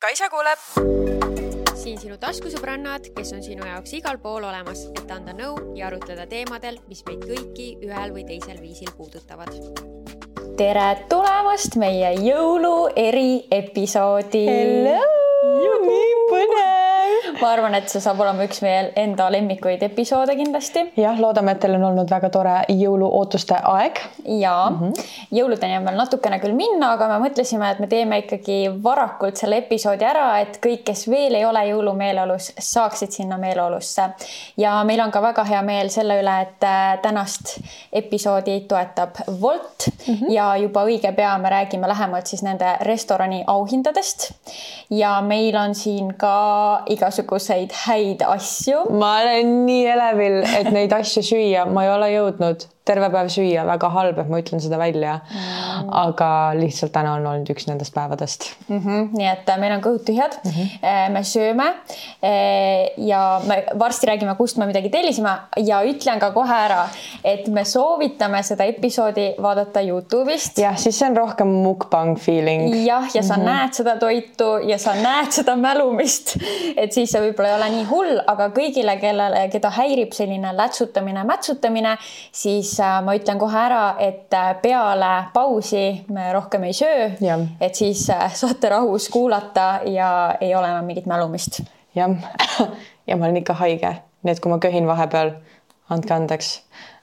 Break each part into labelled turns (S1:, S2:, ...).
S1: Kaisa kuuleb.
S2: siin sinu taskusõbrannad, kes on sinu jaoks igal pool olemas, et anda nõu ja arutleda teemadel, mis meid kõiki ühel või teisel viisil puudutavad.
S3: tere tulemast meie jõulu eriepisoodi. Ma arvan, et see saab olema üks meie enda lemmikuid episoode kindlasti.
S4: jah, loodame, et teil on olnud väga tore jõuluootuste aeg.
S3: ja mm -hmm. jõuludeni on veel natukene küll minna, aga me mõtlesime, et me teeme ikkagi varakult selle episoodi ära, et kõik, kes veel ei ole jõulumeeleolus, saaksid sinna meeleolusse. ja meil on ka väga hea meel selle üle, et äh, tänast episoodi toetab Wolt mm -hmm. ja juba õige pea me räägime lähemalt siis nende restorani auhindadest. ja meil on siin ka igasuguseid häid asju.
S4: ma olen nii elevil, et neid asju süüa, ma ei ole jõudnud terve päev süüa, väga halb, et ma ütlen seda välja mm.. aga lihtsalt täna on olnud üks nendest päevadest
S3: mm. -hmm. nii et meil on kõhud tühjad mm. -hmm. me sööme. ja me varsti räägime, kust me midagi tellisime ja ütlen ka kohe ära, et me soovitame seda episoodi vaadata Youtube'ist.
S4: jah, siis see on rohkem mukbang feeling.
S3: jah, ja sa mm -hmm. näed seda toitu ja sa näed seda mälumist, et siis see võib-olla ei ole nii hull, aga kõigile, kellele, keda häirib selline lätsutamine, mätsutamine, siis Äh, ma ütlen kohe ära, et äh, peale pausi me rohkem ei söö, et siis äh, saate rahus kuulata ja ei ole enam mingit mälumist.
S4: jah, ja ma olen ikka haige, nii et kui ma köhin vahepeal, andke andeks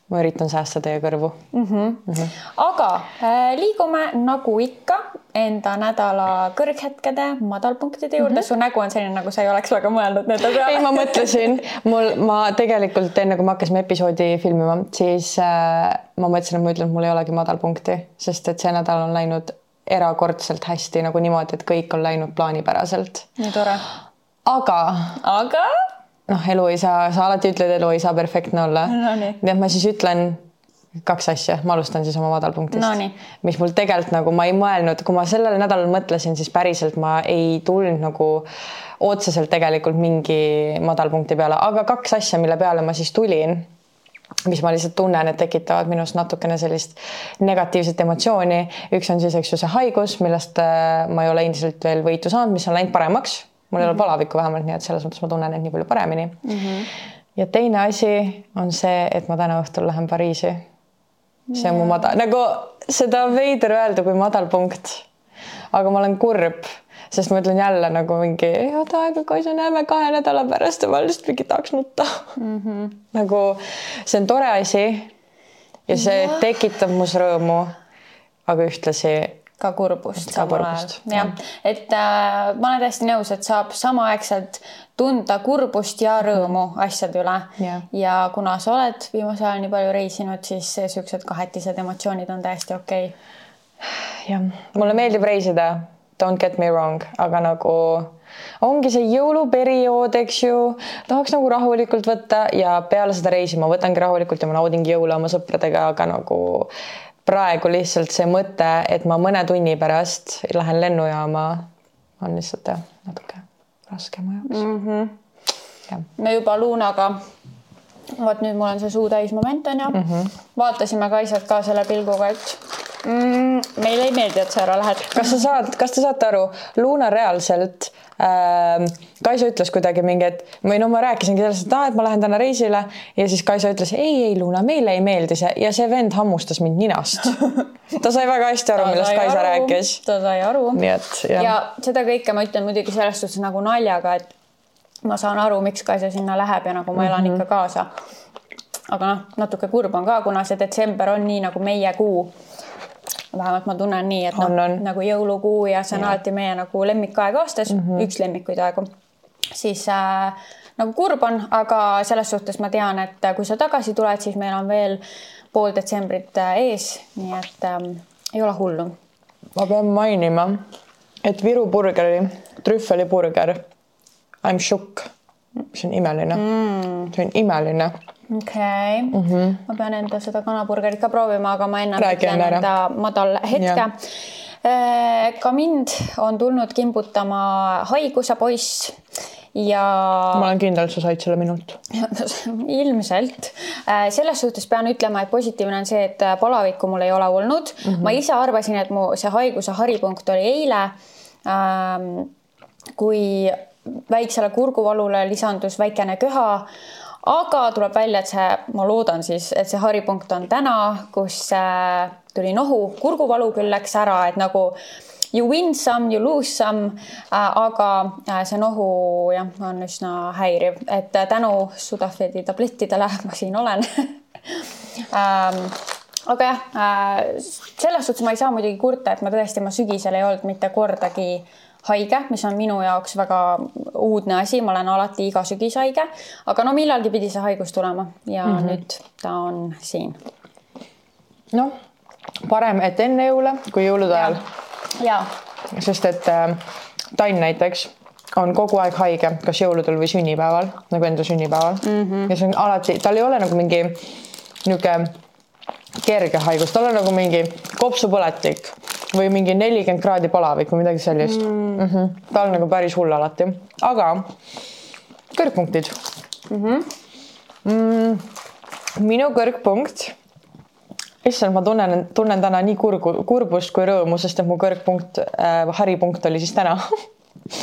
S4: ma üritan säästa teie kõrvu
S3: mm. -hmm. Mm -hmm. aga äh, liigume nagu ikka enda nädala kõrghetkede, madalpunktide juurde mm. -hmm. su nägu on selline, nagu sa ei oleks väga mõelnud nende peale.
S4: ei, ma mõtlesin, mul, ma tegelikult enne kui me hakkasime episoodi filmima, siis äh, ma mõtlesin, et ma ütlen, et mul ei olegi madalpunkti, sest et see nädal on läinud erakordselt hästi nagu niimoodi, et kõik on läinud plaanipäraselt.
S3: nii tore.
S4: aga.
S3: aga
S4: noh, elu ei saa, sa alati ütled, elu ei saa perfektne olla.
S3: No,.
S4: nii. Et ma siis ütlen kaks asja, ma alustan siis oma madalpunktist.
S3: No,,
S4: mis mul tegelikult nagu ma ei mõelnud, kui ma sellel nädalal mõtlesin, siis päriselt ma ei tulnud nagu otseselt tegelikult mingi madalpunkti peale, aga kaks asja, mille peale ma siis tulin mis ma lihtsalt tunnen, et tekitavad minus natukene sellist negatiivset emotsiooni. üks on siis, eks ju, see haigus, millest äh, ma ei ole endiselt veel võitu saanud, mis on läinud paremaks mul ei ole mhm. palavikku vähemalt, nii et selles mõttes ma tunnen end nii palju paremini mm. -hmm. ja teine asi on see, et ma täna õhtul lähen Pariisi. see on mu madal, nagu seda on veider öelda kui madalpunkt. aga ma olen kurb, sest ma ütlen jälle nagu mingi head aega, Kaisa, näeme kahe nädala pärast ja ma lihtsalt mingi tahaks nutta mm. -hmm. nagu see on tore asi ja see ja. tekitab mus rõõmu. aga ühtlasi
S3: ka kurbust samal ajal, jah, et äh, ma olen täiesti nõus, et saab samaaegselt tunda kurbust ja rõõmu asjade üle.
S4: Yeah.
S3: ja kuna sa oled viimasel ajal nii palju reisinud, siis siuksed kahetised emotsioonid on täiesti okei.
S4: Okay.. jah, mulle meeldib reisida, don't get me wrong, aga nagu ongi see jõuluperiood, eks ju, tahaks nagu rahulikult võtta ja peale seda reisi ma võtangi rahulikult ja ma naudingi jõule oma sõpradega, aga nagu praegu lihtsalt see mõte, et ma mõne tunni pärast lähen lennujaama, on lihtsalt jah, natuke raske mu jaoks
S3: mm. -hmm. me juba Luunaga, vot nüüd mul on see suu täis moment on ju mm, -hmm. vaatasime Kaisat ka selle pilguga, et mm, meile ei meeldi, et sa ära lähed.
S4: kas sa saad, kas te saate aru, Luuna reaalselt äh,, Kaisa ütles kuidagi mingi, et või no ma rääkisingi sellest, et aa, et ma lähen täna reisile ja siis Kaisa ütles ei, ei Luuna, meile ei meeldi see ja see vend hammustas mind ninast ta sai väga hästi aru, millest Kaisa aru, rääkis.
S3: ta sai aru.
S4: nii et jah.
S3: ja seda kõike ma ütlen muidugi selles suhtes nagu naljaga, et ma saan aru, miks Kaisa sinna läheb ja nagu ma elan mm -hmm. ikka kaasa. aga noh, natuke kurb on ka, kuna see detsember on nii nagu meie kuu vähemalt ma tunnen nii, et noh, nagu jõulukuu ja see on ja. alati meie nagu lemmikaeg aastas mm, -hmm. üks lemmikuid aegu, siis äh, nagu kurb on, aga selles suhtes ma tean, et kui sa tagasi tuled, siis meil on veel pool detsembrit äh, ees, nii et ähm, ei ole hullu.
S4: ma pean mainima, et Viru burgeri, trühveliburger, I m shook, see on imeline mm., see on imeline
S3: okei okay. mm, -hmm. ma pean enda seda kanaburgerit ka proovima, aga ma enne ütlen enda madal hetke. Äh, ka mind on tulnud kimbutama haiguse poiss ja.
S4: ma olen kindel, et sa said selle minult
S3: ilmselt. Äh, selles suhtes pean ütlema, et positiivne on see, et palavikku mul ei ole olnud mm. -hmm. ma ise arvasin, et mu see haiguse haripunkt oli eile ähm, kui väiksele kurguvalule lisandus väikene köha, aga tuleb välja, et see, ma loodan siis, et see haripunkt on täna, kus äh, tuli nohu, kurguvalu küll läks ära, et nagu you win some, you lose some äh,, aga äh, see nohu jah, on üsna häiriv, et äh, tänu Sudafedi tablettidele ma siin olen. Ähm, aga jah äh,, selles suhtes ma ei saa muidugi kurta, et ma tõesti, ma sügisel ei olnud mitte kordagi haige, mis on minu jaoks väga uudne asi, ma olen alati iga sügis haige, aga no millalgi pidi see haigus tulema ja mm -hmm. nüüd ta on siin.
S4: noh, parem, et enne jõule kui jõulude ajal.
S3: ja.
S4: sest et äh, Tainn näiteks on kogu aeg haige, kas jõuludel või sünnipäeval nagu enda sünnipäeval mm -hmm. ja see on alati, tal ei ole nagu mingi niisugune kerge haigus, tal on nagu mingi kopsupõletik või mingi nelikümmend kraadi palavik või midagi sellist mm. mm. -hmm. ta on nagu päris hull alati, aga kõrgpunktid mm. -hmm. Mm, minu kõrgpunkt, issand, ma tunnen, tunnen täna nii kurgu, kurbust kui rõõmu, sest et mu kõrgpunkt äh,, haripunkt oli siis täna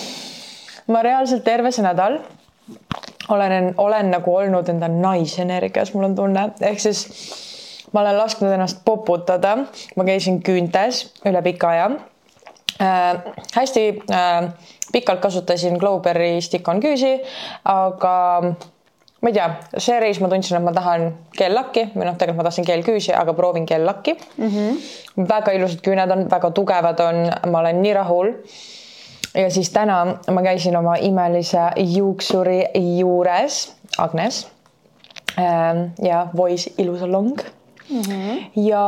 S4: ma reaalselt terve see nädal olen, olen nagu olnud enda naisenergias, mul on tunne, ehk siis ma olen lasknud ennast poputada, ma käisin küüntes üle pika aja äh,. hästi äh, pikalt kasutasin Glowberry stick-on küüsi, aga ma ei tea, see reis ma tundsin, et ma tahan keellakki või noh, tegelikult ma tahtsin keelküüsi, aga proovin keellakki mm. -hmm. väga ilusad küüned on, väga tugevad on, ma olen nii rahul. ja siis täna ma käisin oma imelise juuksuri juures, Agnes. Äh, ja Voice ilusalong Mm -hmm. ja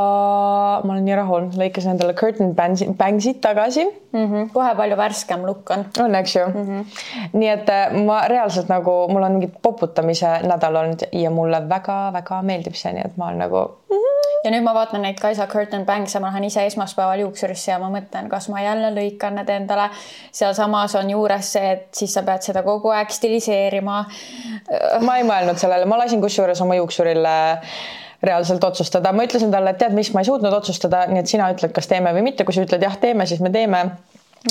S4: ma olen nii rahul, lõikasin endale curtain bangsid tagasi
S3: mm. -hmm. kohe palju värskem look on.
S4: on, eks ju mm. -hmm. nii et äh, ma reaalselt nagu, mul on mingi poputamise nädal olnud ja mulle väga-väga meeldib see, nii et ma olen nagu mm. -hmm
S3: ja nüüd ma vaatan neid Kaisa curtain bangs'e, ma lähen ise esmaspäeval juuksurisse ja ma mõtlen, kas ma jälle lõikan need endale. sealsamas on juures see, et siis sa pead seda kogu aeg stiliseerima.
S4: ma ei mõelnud sellele, ma lasin kusjuures oma juuksurile reaalselt otsustada, ma ütlesin talle, et tead, mis ma ei suutnud otsustada, nii et sina ütled, kas teeme või mitte, kui sa ütled jah, teeme, siis me teeme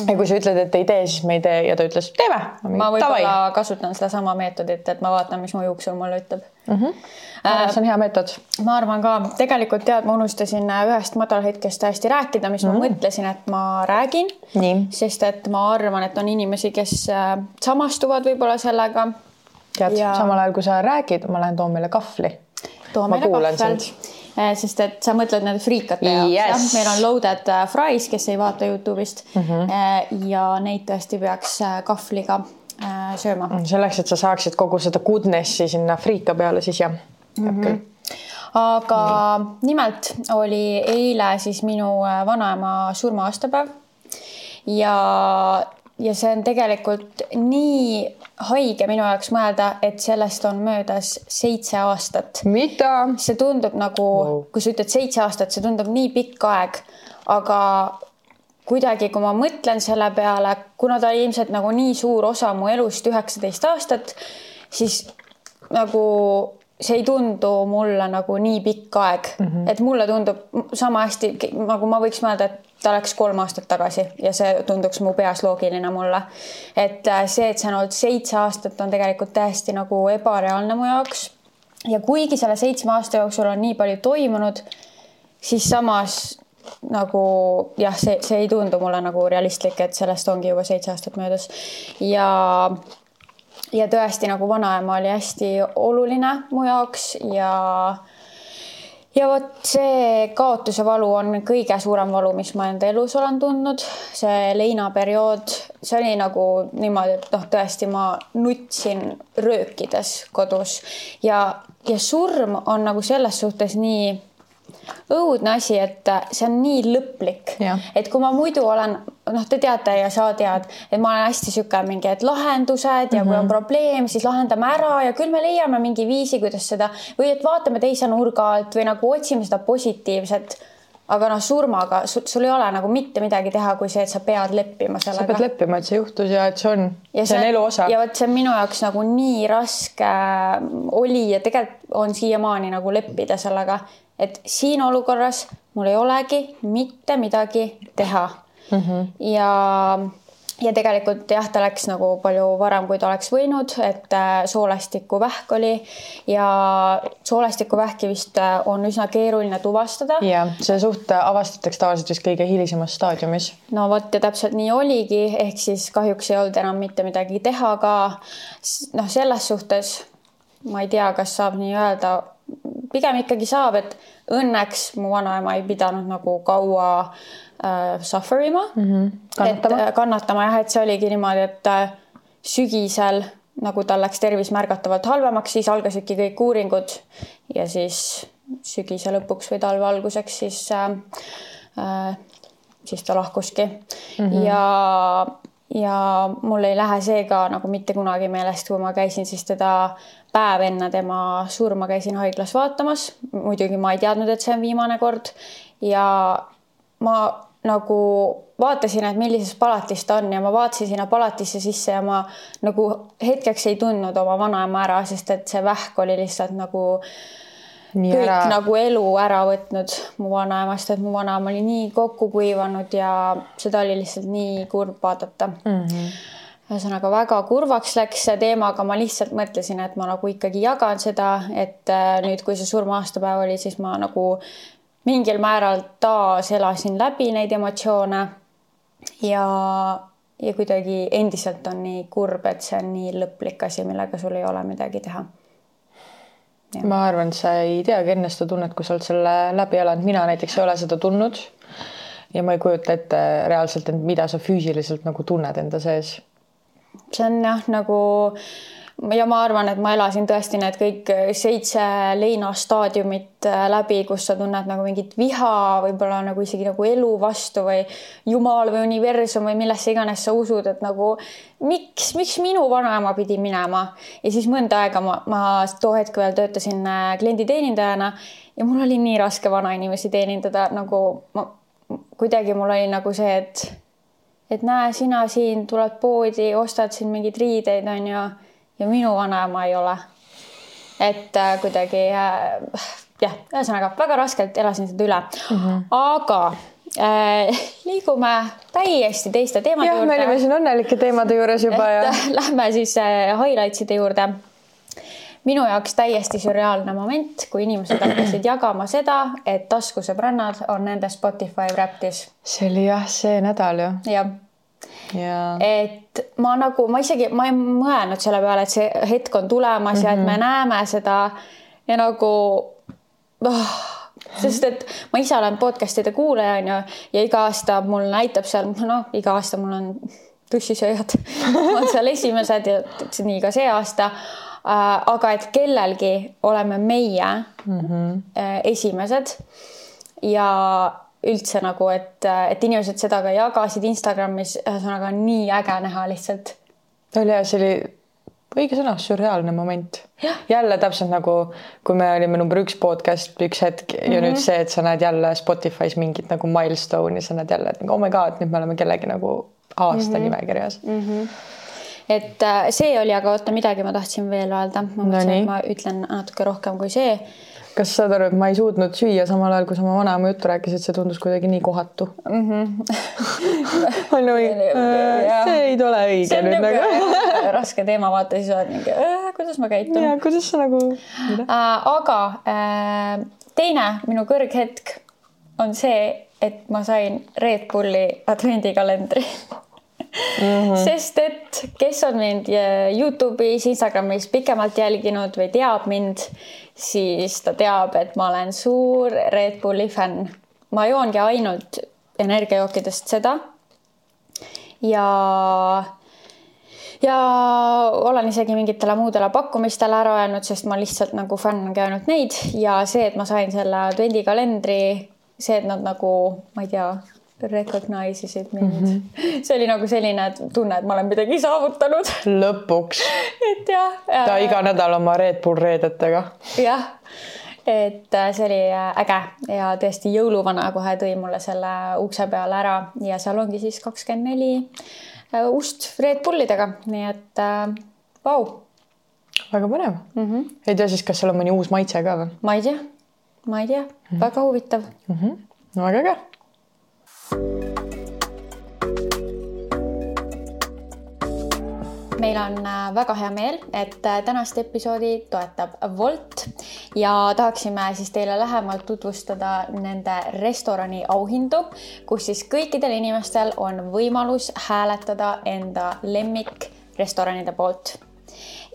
S4: ja kui sa ütled, et ei tee, siis me ei tee ja ta ütles, teeme.
S3: ma võib-olla kasutan sedasama meetodit, et ma vaatan, mis mu juuksur mulle ütleb mm.
S4: -hmm. Äh, see on hea meetod.
S3: ma arvan ka, tegelikult tead, ma unustasin äh, ühest madalhetkest hästi rääkida, mis mm -hmm. ma mhm. mõtlesin, et ma räägin. sest et ma arvan, et on inimesi, kes äh, samastuvad võib-olla sellega.
S4: tead ja..., samal ajal kui sa räägid, ma lähen toon meile kahvli
S3: too meile kahvel. Eh, sest et sa mõtled nende friikate jaoks yes., jah, meil on loaded eh, fries, kes ei vaata Youtube'ist mm. -hmm. ja neid tõesti peaks kahvliga sööma.
S4: Mm, selleks, et sa saaksid kogu seda goodness'i sinna friika peale, siis jah mm, -hmm.
S3: aga Nii. nimelt oli eile siis minu vanaema surma-aastapäev ja ja see on tegelikult nii haige minu jaoks mõelda, et sellest on möödas seitse aastat.
S4: mida?
S3: see tundub nagu wow., kui sa ütled seitse aastat, see tundub nii pikk aeg, aga kuidagi, kui ma mõtlen selle peale, kuna ta oli ilmselt nagu nii suur osa mu elust, üheksateist aastat, siis nagu see ei tundu mulle nagu nii pikk aeg mm, -hmm. et mulle tundub sama hästi nagu ma võiks mõelda, et ta läks kolm aastat tagasi ja see tunduks mu peas loogiline mulle. et äh, see, et see on olnud seitse aastat, on tegelikult täiesti nagu ebareaalne mu jaoks. ja kuigi selle seitsme aasta jooksul on nii palju toimunud, siis samas nagu jah, see, see ei tundu mulle nagu realistlik, et sellest ongi juba seitse aastat möödas ja ja tõesti nagu vanaema oli hästi oluline mu jaoks ja ja vot see kaotuse valu on kõige suurem valu, mis ma enda elus olen tundnud. see leinaperiood, see oli nagu niimoodi, et noh, tõesti, ma nutsin röökides kodus ja, ja surm on nagu selles suhtes nii õudne asi, et see on nii lõplik, et kui ma muidu olen, noh, te teate ja sa tead, et ma olen hästi sihuke mingi, et lahendused ja mm -hmm. kui on mhm. probleem, siis lahendame ära ja küll me leiame mingi viisi, kuidas seda või et vaatame teise nurga alt või nagu otsime seda positiivset aga noh, surmaga sul, sul ei ole nagu mitte midagi teha, kui see, et sa pead leppima sellega.
S4: sa pead leppima, et see juhtus ja et see on, see on elu osa.
S3: ja vot see on minu jaoks nagu nii raske oli ja tegelikult on siiamaani nagu leppida sellega, et siin olukorras mul ei olegi mitte midagi teha mm. -hmm. ja ja tegelikult jah, ta läks nagu palju varem, kui ta oleks võinud, et äh, soolestikuvähk oli ja soolestikuvähki vist äh, on üsna keeruline tuvastada.
S4: ja see suht avastatakse tavaliselt vist kõige hilisemas staadiumis.
S3: no vot ja täpselt nii oligi, ehk siis kahjuks ei olnud enam mitte midagi teha ka. noh, selles suhtes ma ei tea, kas saab nii öelda, pigem ikkagi saab, et õnneks mu vanaema ei pidanud nagu kaua äh, suffer ima mm. -hmm. kannatama. et äh, kannatama jah, et see oligi niimoodi, et äh, sügisel nagu tal läks tervis märgatavalt halvemaks, siis algasidki kõik uuringud ja siis sügise lõpuks või talve alguseks siis äh, äh, siis ta lahkuski mm -hmm. ja ja mul ei lähe see ka nagu mitte kunagi meelest, kui ma käisin siis teda päev enne tema surma käisin haiglas vaatamas. muidugi ma ei teadnud, et see on viimane kord ja ma nagu vaatasin, et millises palatis ta on ja ma vaatasin sinna palatisse sisse ja ma nagu hetkeks ei tundnud oma vanaema ära, sest et see vähk oli lihtsalt nagu nii kõik ära. nagu elu ära võtnud mu vanaemast, et mu vanaema oli nii kokku kuivanud ja seda oli lihtsalt nii kurb vaadata mm. -hmm ühesõnaga väga kurvaks läks see teema, aga ma lihtsalt mõtlesin, et ma nagu ikkagi jagan seda, et äh, nüüd, kui see surma-aastapäev oli, siis ma nagu mingil määral taas elasin läbi neid emotsioone ja, ja kuidagi endiselt on nii kurb, et see on nii lõplik asi, millega sul ei ole midagi teha.
S4: ma arvan, et sa ei teagi enne seda tunnet, kui sa oled selle läbi elanud, mina näiteks ei ole seda tundnud. ja ma ei kujuta ette reaalselt, et mida sa füüsiliselt nagu tunned enda sees.
S3: See on jah, nagu ja ma arvan, et ma elasin tõesti need kõik seitse leinastaadiumit äh, läbi, kus sa tunned nagu mingit viha, võib-olla nagu isegi nagu elu vastu või jumal või universum või millesse iganes sa usud, et nagu miks, miks minu vanaema pidi minema? Ja siis mõnda aega ma, ma too hetk veel töötasin äh, klienditeenindajana ja mul oli nii raske vanainimesi teenindada, nagu ma kuidagi mul oli nagu see, et et näe, sina siin tuled poodi, ostad siin mingeid riideid, onju ja minu vanaema ei ole. et äh, kuidagi äh, jah, ühesõnaga väga raskelt elasin seda üle mm, -hmm. aga äh, liigume täiesti teiste teemade
S4: ja,
S3: juurde.
S4: me olime siin õnnelike teemade juures juba
S3: et, ja. Lähme siis äh, highlights'ide juurde. Minu jaoks täiesti sürreaalne moment, kui inimesed hakkasid jagama seda, et taskusõbrannad on nende Spotify Wrapped'is.
S4: see oli jah, see nädal ju.
S3: jah
S4: Yeah.
S3: et ma nagu, ma isegi, ma ei mõelnud selle peale, et see hetk on tulemas mm -hmm. ja et me mhm. näeme seda ja nagu oh, sest et ma ise olen podcast'ide kuulaja onju ja iga aasta mul näitab seal, noh, iga aasta mul on tussisööjad on seal esimesed ja nii ka see aasta. Äh, aga et kellelgi oleme meie mm -hmm. esimesed ja üldse nagu, et, et inimesed seda ka jagasid Instagramis, ühesõnaga nii äge näha lihtsalt.
S4: oli ja see oli õige sõna, sürreaalne moment. jälle täpselt nagu, kui me olime number üks podcast üks hetk ja mm -hmm. nüüd see, et sa näed jälle Spotify's mingit nagu milstone'i, sa näed jälle, et oh my god, nüüd me oleme kellegi nagu aasta mm -hmm. nimekirjas mm. -hmm
S3: et äh, see oli, aga oota, midagi ma tahtsin veel öelda, ma mõtlesin no,, et ma ütlen natuke rohkem kui see
S4: kas saad aru, et ma ei suutnud süüa samal ajal, kui sa oma vanaema juttu rääkisid, see tundus kuidagi nii kohatu mm. -hmm. on nagu, see ei tole õige nüüd
S3: nagu raske teema, vaata siis oled mingi, kuidas ma käitun.
S4: ja kuidas sa nagu
S3: äh,. aga äh, teine minu kõrghetk on see, et ma sain Red Bulli advendikalendri Mm -hmm. sest et kes on mind äh, Youtube'is, Instagramis pikemalt jälginud või teab mind, siis ta teab, et ma olen suur Red Bulli fänn. ma joongi ainult energiajookidest seda. ja, ja olen isegi mingitele muudele pakkumistele ära öelnud, sest ma lihtsalt nagu fänn ongi ainult neid ja see, et ma sain selle advendikalendri, see, et nad nagu, ma ei tea recognize isid mind mm. -hmm. see oli nagu selline tunne, et ma olen midagi saavutanud.
S4: lõpuks.
S3: et jah
S4: äh,. ta iga nädal oma Red Bull reedetega.
S3: jah, et äh, see oli äh, äge ja tõesti jõuluvana kohe tõi mulle selle ukse peale ära ja seal ongi siis kakskümmend neli äh, ust Red Bullidega, nii et äh, vau.
S4: väga põnev mm. -hmm. ei tea siis, kas seal on mõni uus maitse ka või?
S3: ma ei tea, ma ei tea mm, -hmm. väga huvitav mm.
S4: -hmm. no väga äge
S3: meil on äh, väga hea meel, et äh, tänast episoodi toetab Wolt ja tahaksime siis teile lähemalt tutvustada nende restorani auhindu, kus siis kõikidel inimestel on võimalus hääletada enda lemmikrestoranide poolt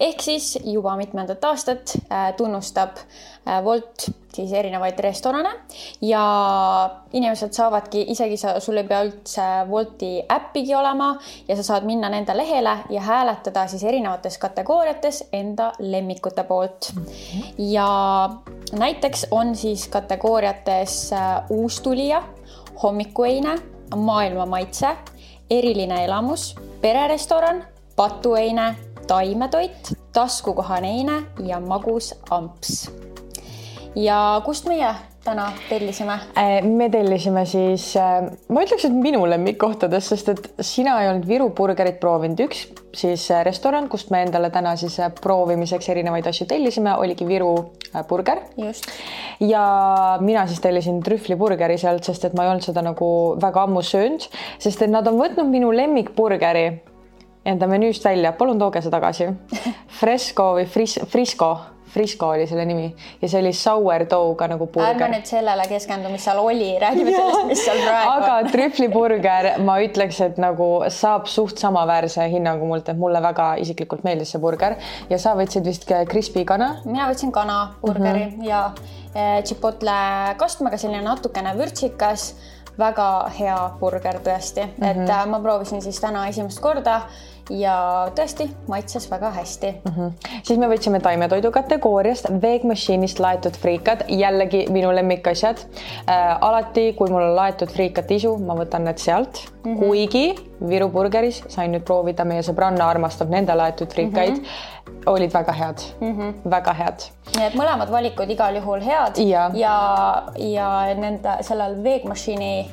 S3: ehk siis juba mitmendat aastat äh, tunnustab Wolt siis erinevaid restorane ja inimesed saavadki, isegi sa, sul ei pea üldse Wolti äppigi olema ja sa saad minna nende lehele ja hääletada siis erinevates kategooriates enda lemmikute poolt. ja näiteks on siis kategooriates äh, uustulija, hommikueine, maailma maitse, eriline elamus, pererestoran, patueine, taimetoit, taskukohane eine ja magus amps ja kust meie täna tellisime?
S4: Äh, me tellisime siis, äh, ma ütleks, et minu lemmikkohtadest, sest et sina ei olnud Viru burgerit proovinud, üks siis äh, restoran, kust me endale täna siis proovimiseks erinevaid asju tellisime, oligi Viru burger. ja mina siis tellisin trühvliburgeri sealt, sest et ma ei olnud seda nagu väga ammu söönud, sest et nad on võtnud minu lemmikburgeri enda menüüst välja, palun tooge see tagasi. Fresco või fris-, Frisco Frisco oli selle nimi ja see oli sourdough'ga nagu burger.
S3: ärme nüüd sellele keskendu, mis seal oli, räägime sellest, mis seal praegu
S4: on. aga trühvliburger, ma ütleks, et nagu saab suht samaväärse hinnangu mult, et mulle väga isiklikult meeldis see burger ja sa võtsid vist crispy kana?
S3: mina võtsin kanaburgeri mm -hmm. ja eh, chipotle kastmega selline natukene vürtsikas väga hea burger tõesti mm, -hmm. et mhm. äh, ma proovisin siis täna esimest korda ja tõesti maitses väga hästi mm.
S4: -hmm. siis me võtsime taimetoidu kategooriast Veg Machine'ist laetud friikad, jällegi minu lemmikasjad äh,. alati, kui mul on laetud friikad isu, ma võtan need sealt mm, -hmm. kuigi Viru burgeris sain nüüd proovida, meie sõbranna armastab nende laetud friikaid mm. -hmm. olid väga head mm, -hmm. väga head.
S3: nii et mõlemad valikud igal juhul head
S4: ja,
S3: ja, ja nende sellel Veg Machine'i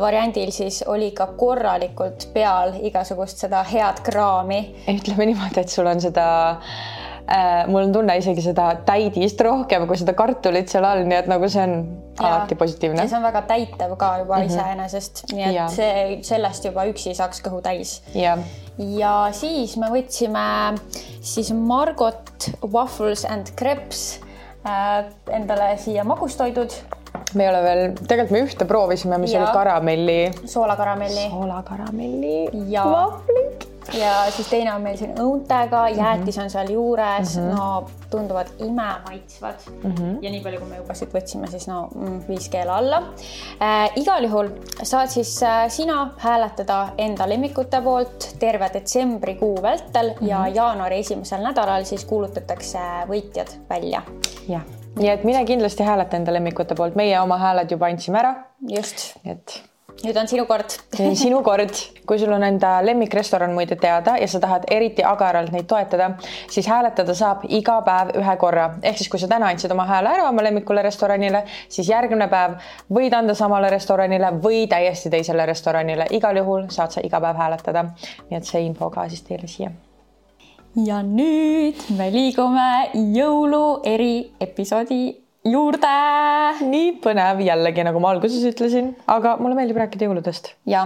S3: variandil siis oli ka korralikult peal igasugust seda head kraami.
S4: ütleme niimoodi, et sul on seda äh, mul on tunne isegi seda täidist rohkem kui seda kartulit seal all, nii et nagu see on ja, alati positiivne.
S3: see on väga täitev ka juba mm -hmm. iseenesest, nii et ja. see, sellest juba üksi saaks kõhu täis. ja siis me võtsime siis Margot Waffles and Crepes äh, endale siia magustoidud
S4: me ei ole veel, tegelikult me ühte proovisime, mis ja. oli karamelli.
S3: soolakaramelli.
S4: soolakaramelli ja vahvlid.
S3: ja siis teine on meil siin õuntega, jäätis on seal juures mm, -hmm. no tunduvad imemaitsvad mm. -hmm. ja nii palju, kui me juba siit võtsime, siis no mm, viis keele alla äh,. igal juhul saad siis äh, sina hääletada enda lemmikute poolt terve detsembrikuu vältel mm -hmm. ja mhm. jaanuari esimesel nädalal siis kuulutatakse võitjad välja.
S4: jah nii et mine kindlasti hääleta enda lemmikute poolt, meie oma hääled juba andsime ära.
S3: just.
S4: et
S3: nüüd on sinu kord
S4: sinu kord, kui sul on enda lemmikrestoran muide teada ja sa tahad eriti agaralt neid toetada, siis hääletada saab iga päev ühe korra. ehk siis, kui sa täna andsid oma hääle ära oma lemmikule restoranile, siis järgmine päev võid anda samale restoranile või täiesti teisele restoranile. igal juhul saad sa iga päev hääletada. nii et see info ka siis teile siia
S3: ja nüüd me liigume jõulu eriepisoodi juurde.
S4: nii põnev jällegi, nagu ma alguses ütlesin, aga mulle meeldib rääkida jõuludest.
S3: ja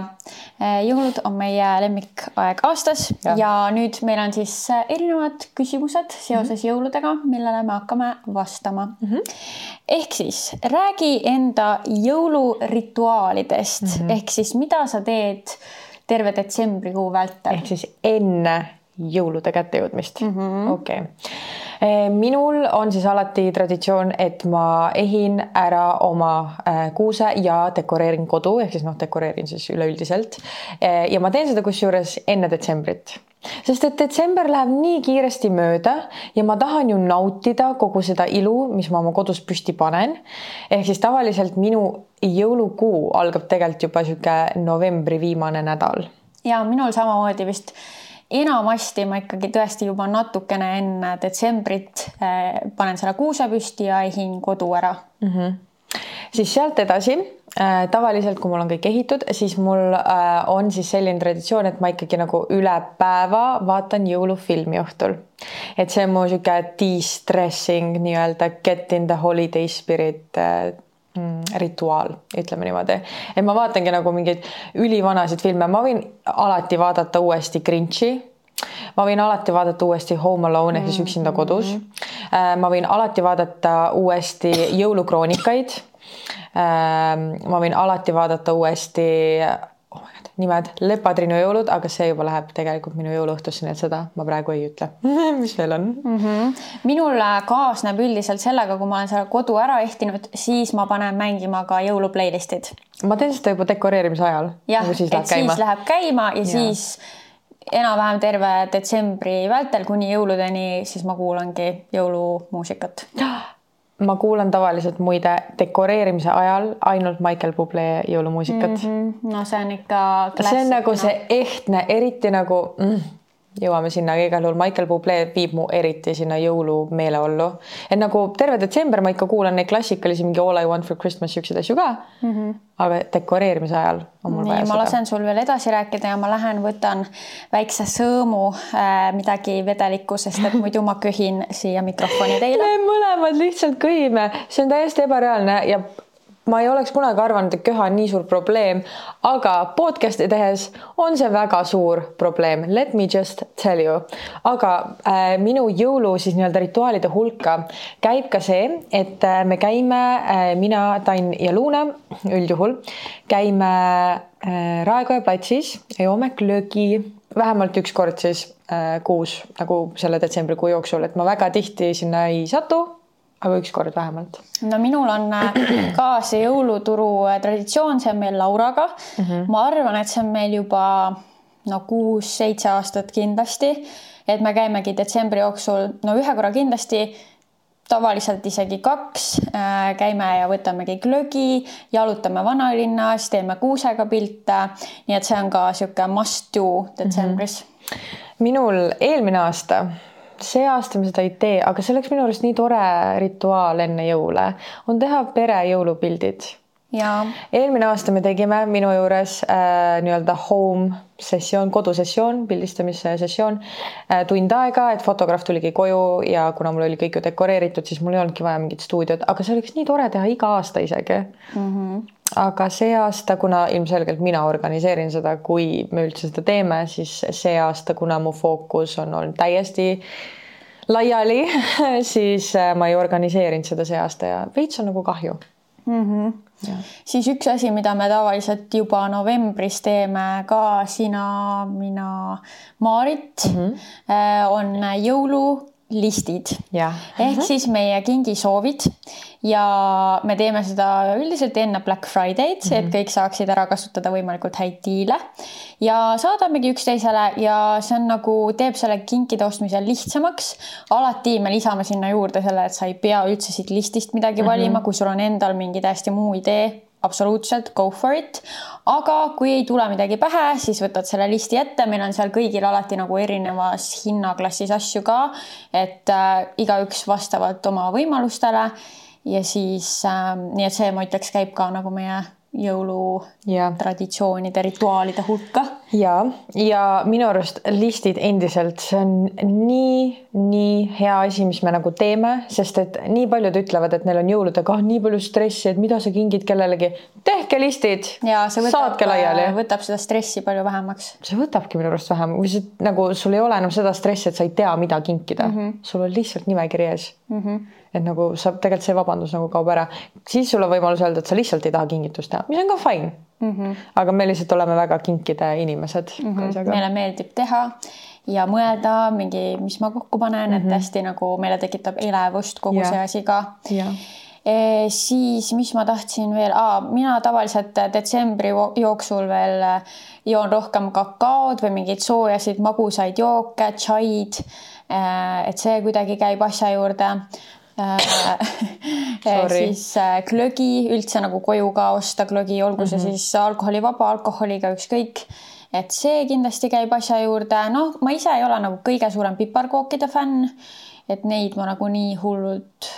S3: eh, jõulud on meie lemmikaeg aastas ja. ja nüüd meil on siis eh, erinevad küsimused seoses mm -hmm. jõuludega, millele me hakkame vastama mm. -hmm. ehk siis räägi enda jõulurituaalidest mm -hmm. ehk siis mida sa teed terve detsembrikuu vältel.
S4: ehk siis enne jõulude kättejõudmist mm -hmm.. okei okay. Eh, minul on siis alati traditsioon, et ma ehin ära oma eh, kuuse ja dekoreerin kodu ehk siis noh, dekoreerin siis üleüldiselt. Eh, ja ma teen seda kusjuures enne detsembrit sest et detsember läheb nii kiiresti mööda ja ma tahan ju nautida kogu seda ilu, mis ma oma kodus püsti panen. ehk siis tavaliselt minu jõulukuu algab tegelikult juba sihuke novembri viimane nädal.
S3: ja minul samamoodi vist enamasti ma ikkagi tõesti juba natukene enne detsembrit äh, panen selle kuuse püsti ja ehin kodu ära mm.
S4: -hmm. siis sealt edasi äh, tavaliselt, kui mul on kõik ehitud, siis mul äh, on siis selline traditsioon, et ma ikkagi nagu üle päeva vaatan jõulufilmi õhtul. et see on mu sihuke de-stressing nii-öelda get in the holiday spirit mm, rituaal, ütleme niimoodi. et ma vaatangi nagu mingeid ülivanasid filme, ma võin alati vaadata uuesti Grinchi. ma võin alati vaadata uuesti Home Alone ehk siis Üksinda kodus. ma võin alati vaadata uuesti Jõulukroonikaid. ma võin alati vaadata uuesti nimed, Lepatrinu jõulud, aga see juba läheb tegelikult minu jõuluõhtusse, nii et seda ma praegu ei ütle mis veel on mm?
S3: -hmm. minul kaasneb üldiselt sellega, kui ma olen selle kodu ära ehtinud, siis ma panen mängima ka jõulu playlist'id.
S4: ma teen seda juba dekoreerimise ajal.
S3: jah, nagu et läheb siis läheb käima ja, ja. siis enam-vähem terve detsembri vältel kuni jõuludeni, siis ma kuulangi jõulumuusikat
S4: ma kuulan tavaliselt muide dekoreerimise ajal ainult Michael Bublé jõulumuusikat mm.
S3: -hmm. no see on ikka.
S4: see on nagu see ehtne, eriti nagu mm, jõuame sinna, aga igal juhul Michael Bublé viib mu eriti sinna jõulumeeleollu. et nagu terve detsember ma ikka kuulan neid klassikalisi mingi All I want for Christmas siukseid asju ka mm. -hmm. aga dekoreerimise ajal on mul vaja
S3: ma
S4: seda.
S3: lasen sul veel edasi rääkida ja ma lähen võtan väikse sõõmu äh, midagi vedelikku, sest et muidu ma köhin siia mikrofoni teile.
S4: me mõlemad lihtsalt köhime, see on täiesti ebareaalne ja ma ei oleks kunagi arvanud, et köha on nii suur probleem, aga podcast'i tehes on see väga suur probleem, let me just tell you. aga äh, minu jõulu siis nii-öelda rituaalide hulka käib ka see, et äh, me käime äh,, mina, Tann ja Luuna üldjuhul käime äh, Raekoja platsis joome glögi vähemalt üks kord siis äh, kuus nagu selle detsembrikuu jooksul, et ma väga tihti sinna ei satu aga ükskord vähemalt.
S3: no minul on äh, ka see jõuluturu äh, traditsioon, see on meil Lauraga mm. -hmm. ma arvan, et see on meil juba no kuus-seitse aastat kindlasti, et me käimegi detsembri jooksul no ühe korra kindlasti tavaliselt isegi kaks äh, käime ja võtamegi glögi, jalutame vanalinnas, teeme kuusega pilte. nii et see on ka sihuke must do detsembris mm.
S4: -hmm. minul eelmine aasta see aasta me seda ei tee, aga see oleks minu arust nii tore rituaal enne jõule, on teha pere jõulupildid. eelmine aasta me tegime minu juures äh, nii-öelda home sessioon, kodusessioon, pildistamise sessioon äh,, tund aega, et fotograaf tuligi koju ja kuna mul oli kõik ju dekoreeritud, siis mul ei olnudki vaja mingit stuudiot, aga see oleks nii tore teha iga aasta isegi mm. -hmm aga see aasta, kuna ilmselgelt mina organiseerin seda, kui me üldse seda teeme, siis see aasta, kuna mu fookus on olnud täiesti laiali siis äh, ma ei organiseerinud seda see aasta ja veits on nagu kahju
S3: mm. -hmm. Ja. siis üks asi, mida me tavaliselt juba novembris teeme ka sina, mina, Maarit mm, -hmm. on jõulu listid ehk siis meie kingisoovid ja me teeme seda üldiselt enne Black Friday'd mm, -hmm. et mhm. kõik saaksid ära kasutada võimalikult häid diile ja saadamegi üksteisele ja see on nagu teeb selle kinkide ostmise lihtsamaks. alati me lisame sinna juurde selle, et sa ei pea üldse siit listist midagi mm -hmm. valima, kui sul on endal mingi täiesti muu idee absoluutselt go for it. aga kui ei tule midagi pähe, siis võtad selle listi ette, meil on seal kõigil alati nagu erinevas hinnaklassis asju ka, et äh, igaüks vastavalt oma võimalustele ja siis äh, nii et see, ma ütleks, käib ka nagu meie jõulutraditsioonide, rituaalide hulka.
S4: Ja, ja minu arust listid endiselt, see on nii, nii hea asi, mis me nagu teeme, sest et nii paljud ütlevad, et neil on jõuludega oh, nii palju stressi, et mida sa kingid kellelegi. tehke listid.
S3: ja see võtab, äh, võtab seda stressi palju vähemaks.
S4: see võtabki minu arust vähem, või see nagu sul ei ole enam seda stressi, et sa ei tea, mida kinkida mm. -hmm. sul on lihtsalt nimekiri ees mm. -hmm et nagu saab tegelikult see vabandus nagu kaob ära, siis sul on võimalus öelda, et sa lihtsalt ei taha kingitust teha, mis on ka fine mm. -hmm. aga me lihtsalt oleme väga kinkide inimesed mm.
S3: -hmm. meile meeldib teha ja mõelda mingi, mis ma kokku panen mm, -hmm. et mhm. hästi nagu meile tekitab elevust kogu ja. see asi ka. E, siis, mis ma tahtsin veel, mina tavaliselt detsembri jooksul veel joon rohkem kakaod või mingeid soojasid magusaid jooke, tšaid. E, et see kuidagi käib asja juurde siis äh, glögi üldse nagu koju ka osta glögi, olgu see mm -hmm. siis alkoholivaba, alkoholiga ükskõik. et see kindlasti käib asja juurde, noh, ma ise ei ole nagu kõige suurem piparkookide fänn. et neid ma nagu nii hullult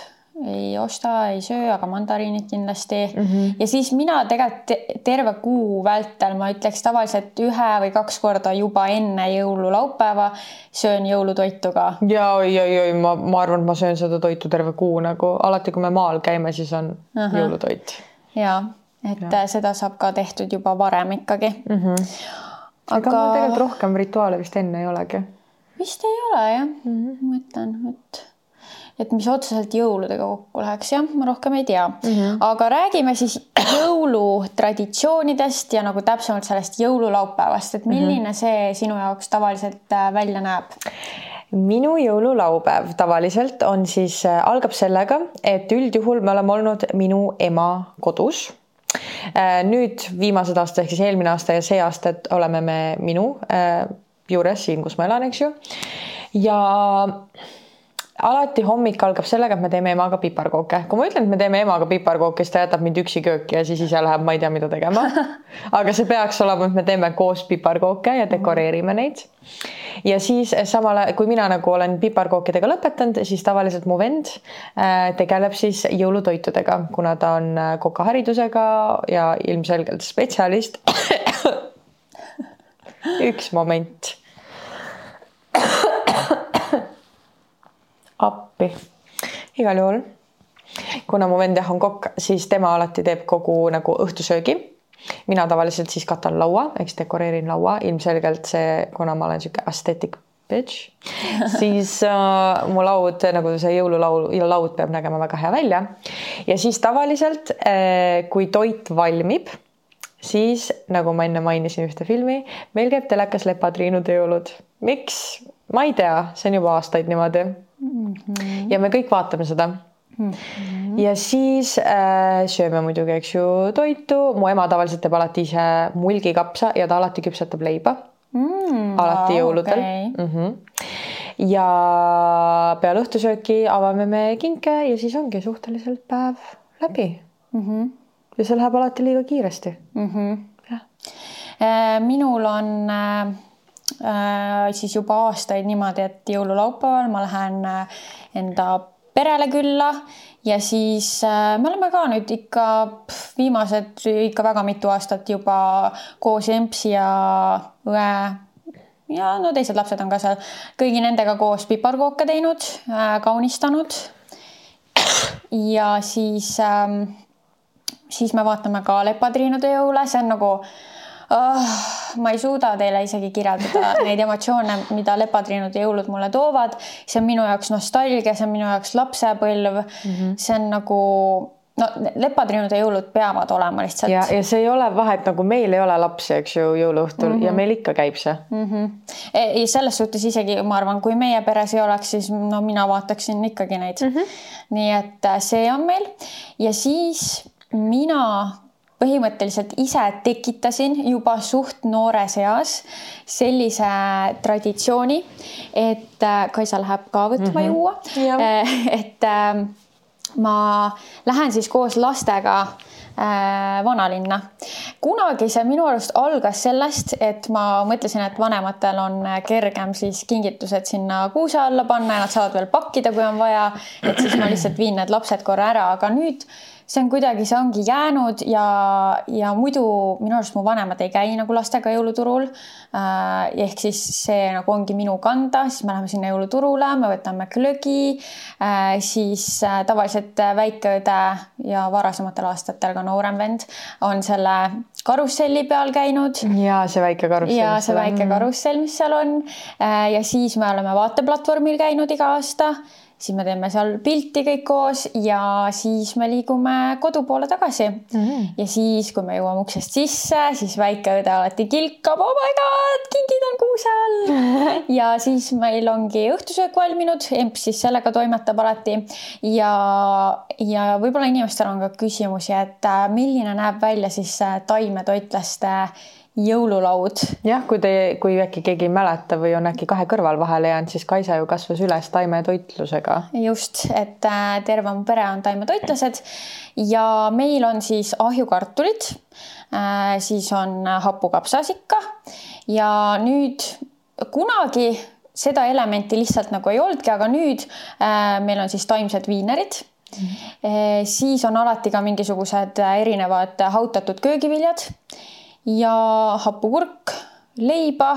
S3: ei osta, ei söö, aga mandariinid kindlasti mm. -hmm. ja siis mina tegelikult terve kuu vältel ma ütleks tavaliselt ühe või kaks korda juba enne jõululaupäeva söön jõulutoitu ka.
S4: ja oi, oi, oi, ma, ma arvan, et ma söön seda toitu terve kuu nagu alati, kui me maal käime, siis on -huh. jõulutoit.
S3: ja, et ja. seda saab ka tehtud juba varem ikkagi mm. -hmm.
S4: aga, aga mul tegelikult rohkem rituaale vist enne ei olegi
S3: vist ei ole jah mm, -hmm. ma mõtlen, et et mis otseselt jõuludega kokku läheks, jah, ma rohkem ei tea mm. -hmm. aga räägime siis jõulutraditsioonidest ja nagu täpsemalt sellest jõululaupäevast, et milline mm -hmm. see sinu jaoks tavaliselt äh, välja näeb?
S4: minu jõululaupäev tavaliselt on siis, äh, algab sellega, et üldjuhul me oleme olnud minu ema kodus äh, nüüd viimased aastad ehk siis eelmine aasta ja see aasta oleme me minu juures siin, kus ma elan, eks ju. ja alati hommik algab sellega, et me teeme emaga piparkooke. kui ma ütlen, et me teeme emaga piparkooke, siis ta jätab mind üksi kööki ja siis ise läheb, ma ei tea, mida tegema. aga see peaks olema, et me teeme koos piparkooke ja dekoreerime neid. ja siis samal ajal, kui mina nagu olen piparkookidega lõpetanud, siis tavaliselt mu vend äh, tegeleb siis jõulutoitudega, kuna ta on äh, kokaharidusega ja ilmselgelt spetsialist. üks moment appi. igal juhul, kuna mu vend jah on kokk, siis tema alati teeb kogu nagu õhtusöögi. mina tavaliselt siis katan laua, eks dekoreerin laua, ilmselgelt see, kuna ma olen sihuke aesthetic bitch, siis äh, mu laud nagu see jõululaul, laud peab nägema väga hea välja. ja siis tavaliselt äh,, kui toit valmib, siis nagu ma enne mainisin ühte filmi, meil käib telekas Lepatriinude jõulud. miks? ma ei tea, see on juba aastaid niimoodi mm. -hmm. ja me kõik vaatame seda mm. -hmm. ja siis äh, sööme muidugi, eks ju, toitu, mu ema tavaliselt teeb alati ise mulgikapsa ja ta alati küpsetab leiba mm,. alati wow, jõuludel okay. mm. -hmm. ja peale õhtusööki avame me kinke ja siis ongi suhteliselt päev läbi mm. -hmm. ja see läheb alati liiga kiiresti mm. -hmm. jah.
S3: Äh, minul on äh Äh, siis juba aastaid niimoodi, et jõululaupäeval ma lähen äh, enda perele külla ja siis äh, me oleme ka nüüd ikka viimased ikka väga mitu aastat juba koos empsi ja õe ja no teised lapsed on ka seal kõigi nendega koos piparkooke teinud, kaunistanud. ja siis, ähm, siis me vaatame ka lepatriinude jõule, see on nagu oh, ma ei suuda teile isegi kirjeldada neid emotsioone, mida lepatriinude jõulud mulle toovad. see on minu jaoks nostalgia, see on minu jaoks lapsepõlv mm. -hmm. see on nagu no lepatriinude jõulud peavad olema lihtsalt.
S4: ja, ja see ei ole vahet, nagu meil ei ole lapsi, eks ju, jõuluõhtul mm -hmm. ja meil ikka käib see mm.
S3: -hmm. ei, selles suhtes isegi ma arvan, kui meie peres ei oleks, siis no mina vaataksin ikkagi neid mm. -hmm. nii et äh, see on meil ja siis mina põhimõtteliselt ise tekitasin juba suht noores eas sellise traditsiooni, et äh, Kaisa läheb ka võtma mm -hmm. juua. Äh, et äh, ma lähen siis koos lastega vanalinna. kunagi see minu arust algas sellest, et ma mõtlesin, et vanematel on kergem siis kingitused sinna kuuse alla panna ja nad saavad veel pakkida, kui on vaja. et siis ma lihtsalt viin need lapsed korra ära, aga nüüd see on kuidagi, see ongi jäänud ja, ja muidu minu arust mu vanemad ei käi nagu lastega jõuluturul äh,. ehk siis see nagu ongi minu kanda, siis me läheme sinna jõuluturule, me võtame glögi äh,, siis äh, tavaliselt väikeõde ja varasematel aastatel ka noorem vend on selle karusselli peal käinud.
S4: ja see väike karussell.
S3: ja see väike karussell, mis seal on ja siis me oleme vaateplatvormil käinud iga aasta siis me teeme seal pilti kõik koos ja siis me liigume kodu poole tagasi mm. -hmm. ja siis, kui me jõuame uksest sisse, siis väike õde alati kilkab, oh my god, kingid on kuuse all ja siis meil ongi õhtusöök valminud, emps siis sellega toimetab alati ja, ja võib-olla inimestel on ka küsimusi, et äh, milline näeb välja siis äh, taimetoitlaste jõululaud.
S4: jah, kui te, kui äkki keegi ei mäleta või on äkki kahe kõrval vahele jäänud, siis Kaisa ju kasvas üles taimetoitlusega.
S3: just, et äh, terve mu pere on taimetoitlased ja meil on siis ahjukartulid, äh, siis on hapukapsas ikka ja nüüd kunagi seda elementi lihtsalt nagu ei olnudki, aga nüüd äh, meil on siis taimsed viinerid Mm -hmm. siis on alati ka mingisugused erinevad hautatud köögiviljad ja hapukurk, leiba.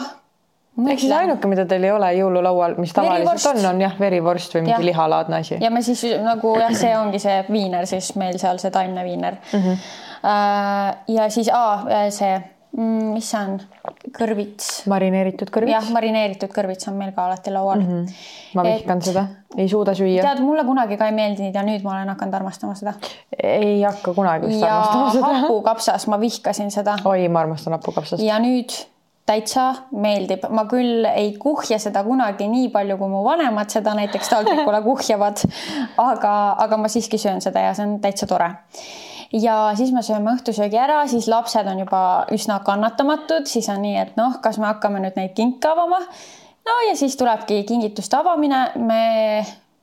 S4: ehk siis ainuke, mida teil ei ole jõululaual, mis tavaliselt on, on jah, verivorst või mingi ja. lihalaadne asi.
S3: ja me siis nagu jah, see ongi see viiner siis meil seal see taimne viiner mm. -hmm. ja siis aa, see mis see on, kõrvits.
S4: marineeritud kõrvits.
S3: jah, marineeritud kõrvits on meil ka alati laual mm. -hmm.
S4: ma vihkan et, seda, ei suuda süüa.
S3: tead, mulle kunagi ka ei meeldinud ja nüüd ma olen hakanud armastama seda.
S4: ei hakka kunagi vist armastama seda.
S3: hapukapsas, ma vihkasin seda.
S4: oi, ma armastan hapukapsast.
S3: ja nüüd täitsa meeldib, ma küll ei kuhja seda kunagi nii palju, kui mu vanemad seda näiteks taldrikule kuhjavad, aga, aga ma siiski söön seda ja see on täitsa tore ja siis me sööme õhtusöögi ära, siis lapsed on juba üsna kannatamatud, siis on nii, et noh, kas me hakkame nüüd neid kinke avama. no ja siis tulebki kingituste avamine, me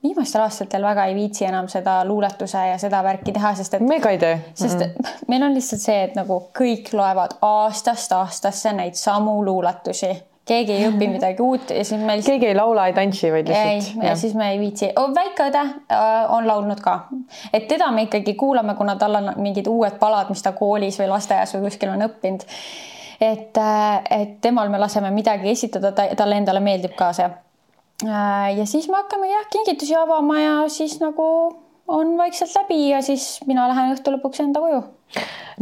S3: viimastel aastatel väga ei viitsi enam seda luuletuse ja seda värki teha, sest et.
S4: me ka ei tee.
S3: sest mm -hmm. meil on lihtsalt see, et nagu kõik loevad aastast aastasse neid samu luuletusi keegi ei õpi midagi uut ja siis me
S4: lihtsalt. keegi ei laula, ei tantsi, vaid lihtsalt.
S3: ja siis me ei viitsi oh,. väike õde äh, on laulnud ka, et teda me ikkagi kuulame, kuna tal on mingid uued palad, mis ta koolis või lasteaias või kuskil on õppinud. et, äh, et temal me laseme midagi esitada, ta, talle endale meeldib ka see. Äh, ja siis me hakkame jah, kingitusi avama ja siis nagu on vaikselt läbi ja siis mina lähen õhtu lõpuks enda koju.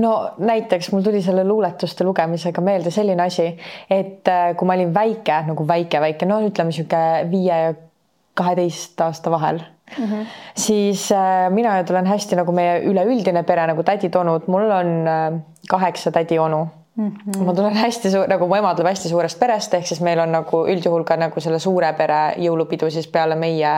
S4: No näiteks mul tuli selle luuletuste lugemisega meelde selline asi, et äh, kui ma olin väike, nagu väike-väike, no ütleme niisugune viie ja kaheteist aasta vahel mm, -hmm. siis äh, mina tulen hästi nagu meie üleüldine pere nagu tädid-onud, mul on äh, kaheksa tädi-onu Mm -hmm. ma tulen hästi suur, nagu mu ema tuleb hästi suurest perest, ehk siis meil on nagu üldjuhul ka nagu selle suure pere jõulupidu siis peale meie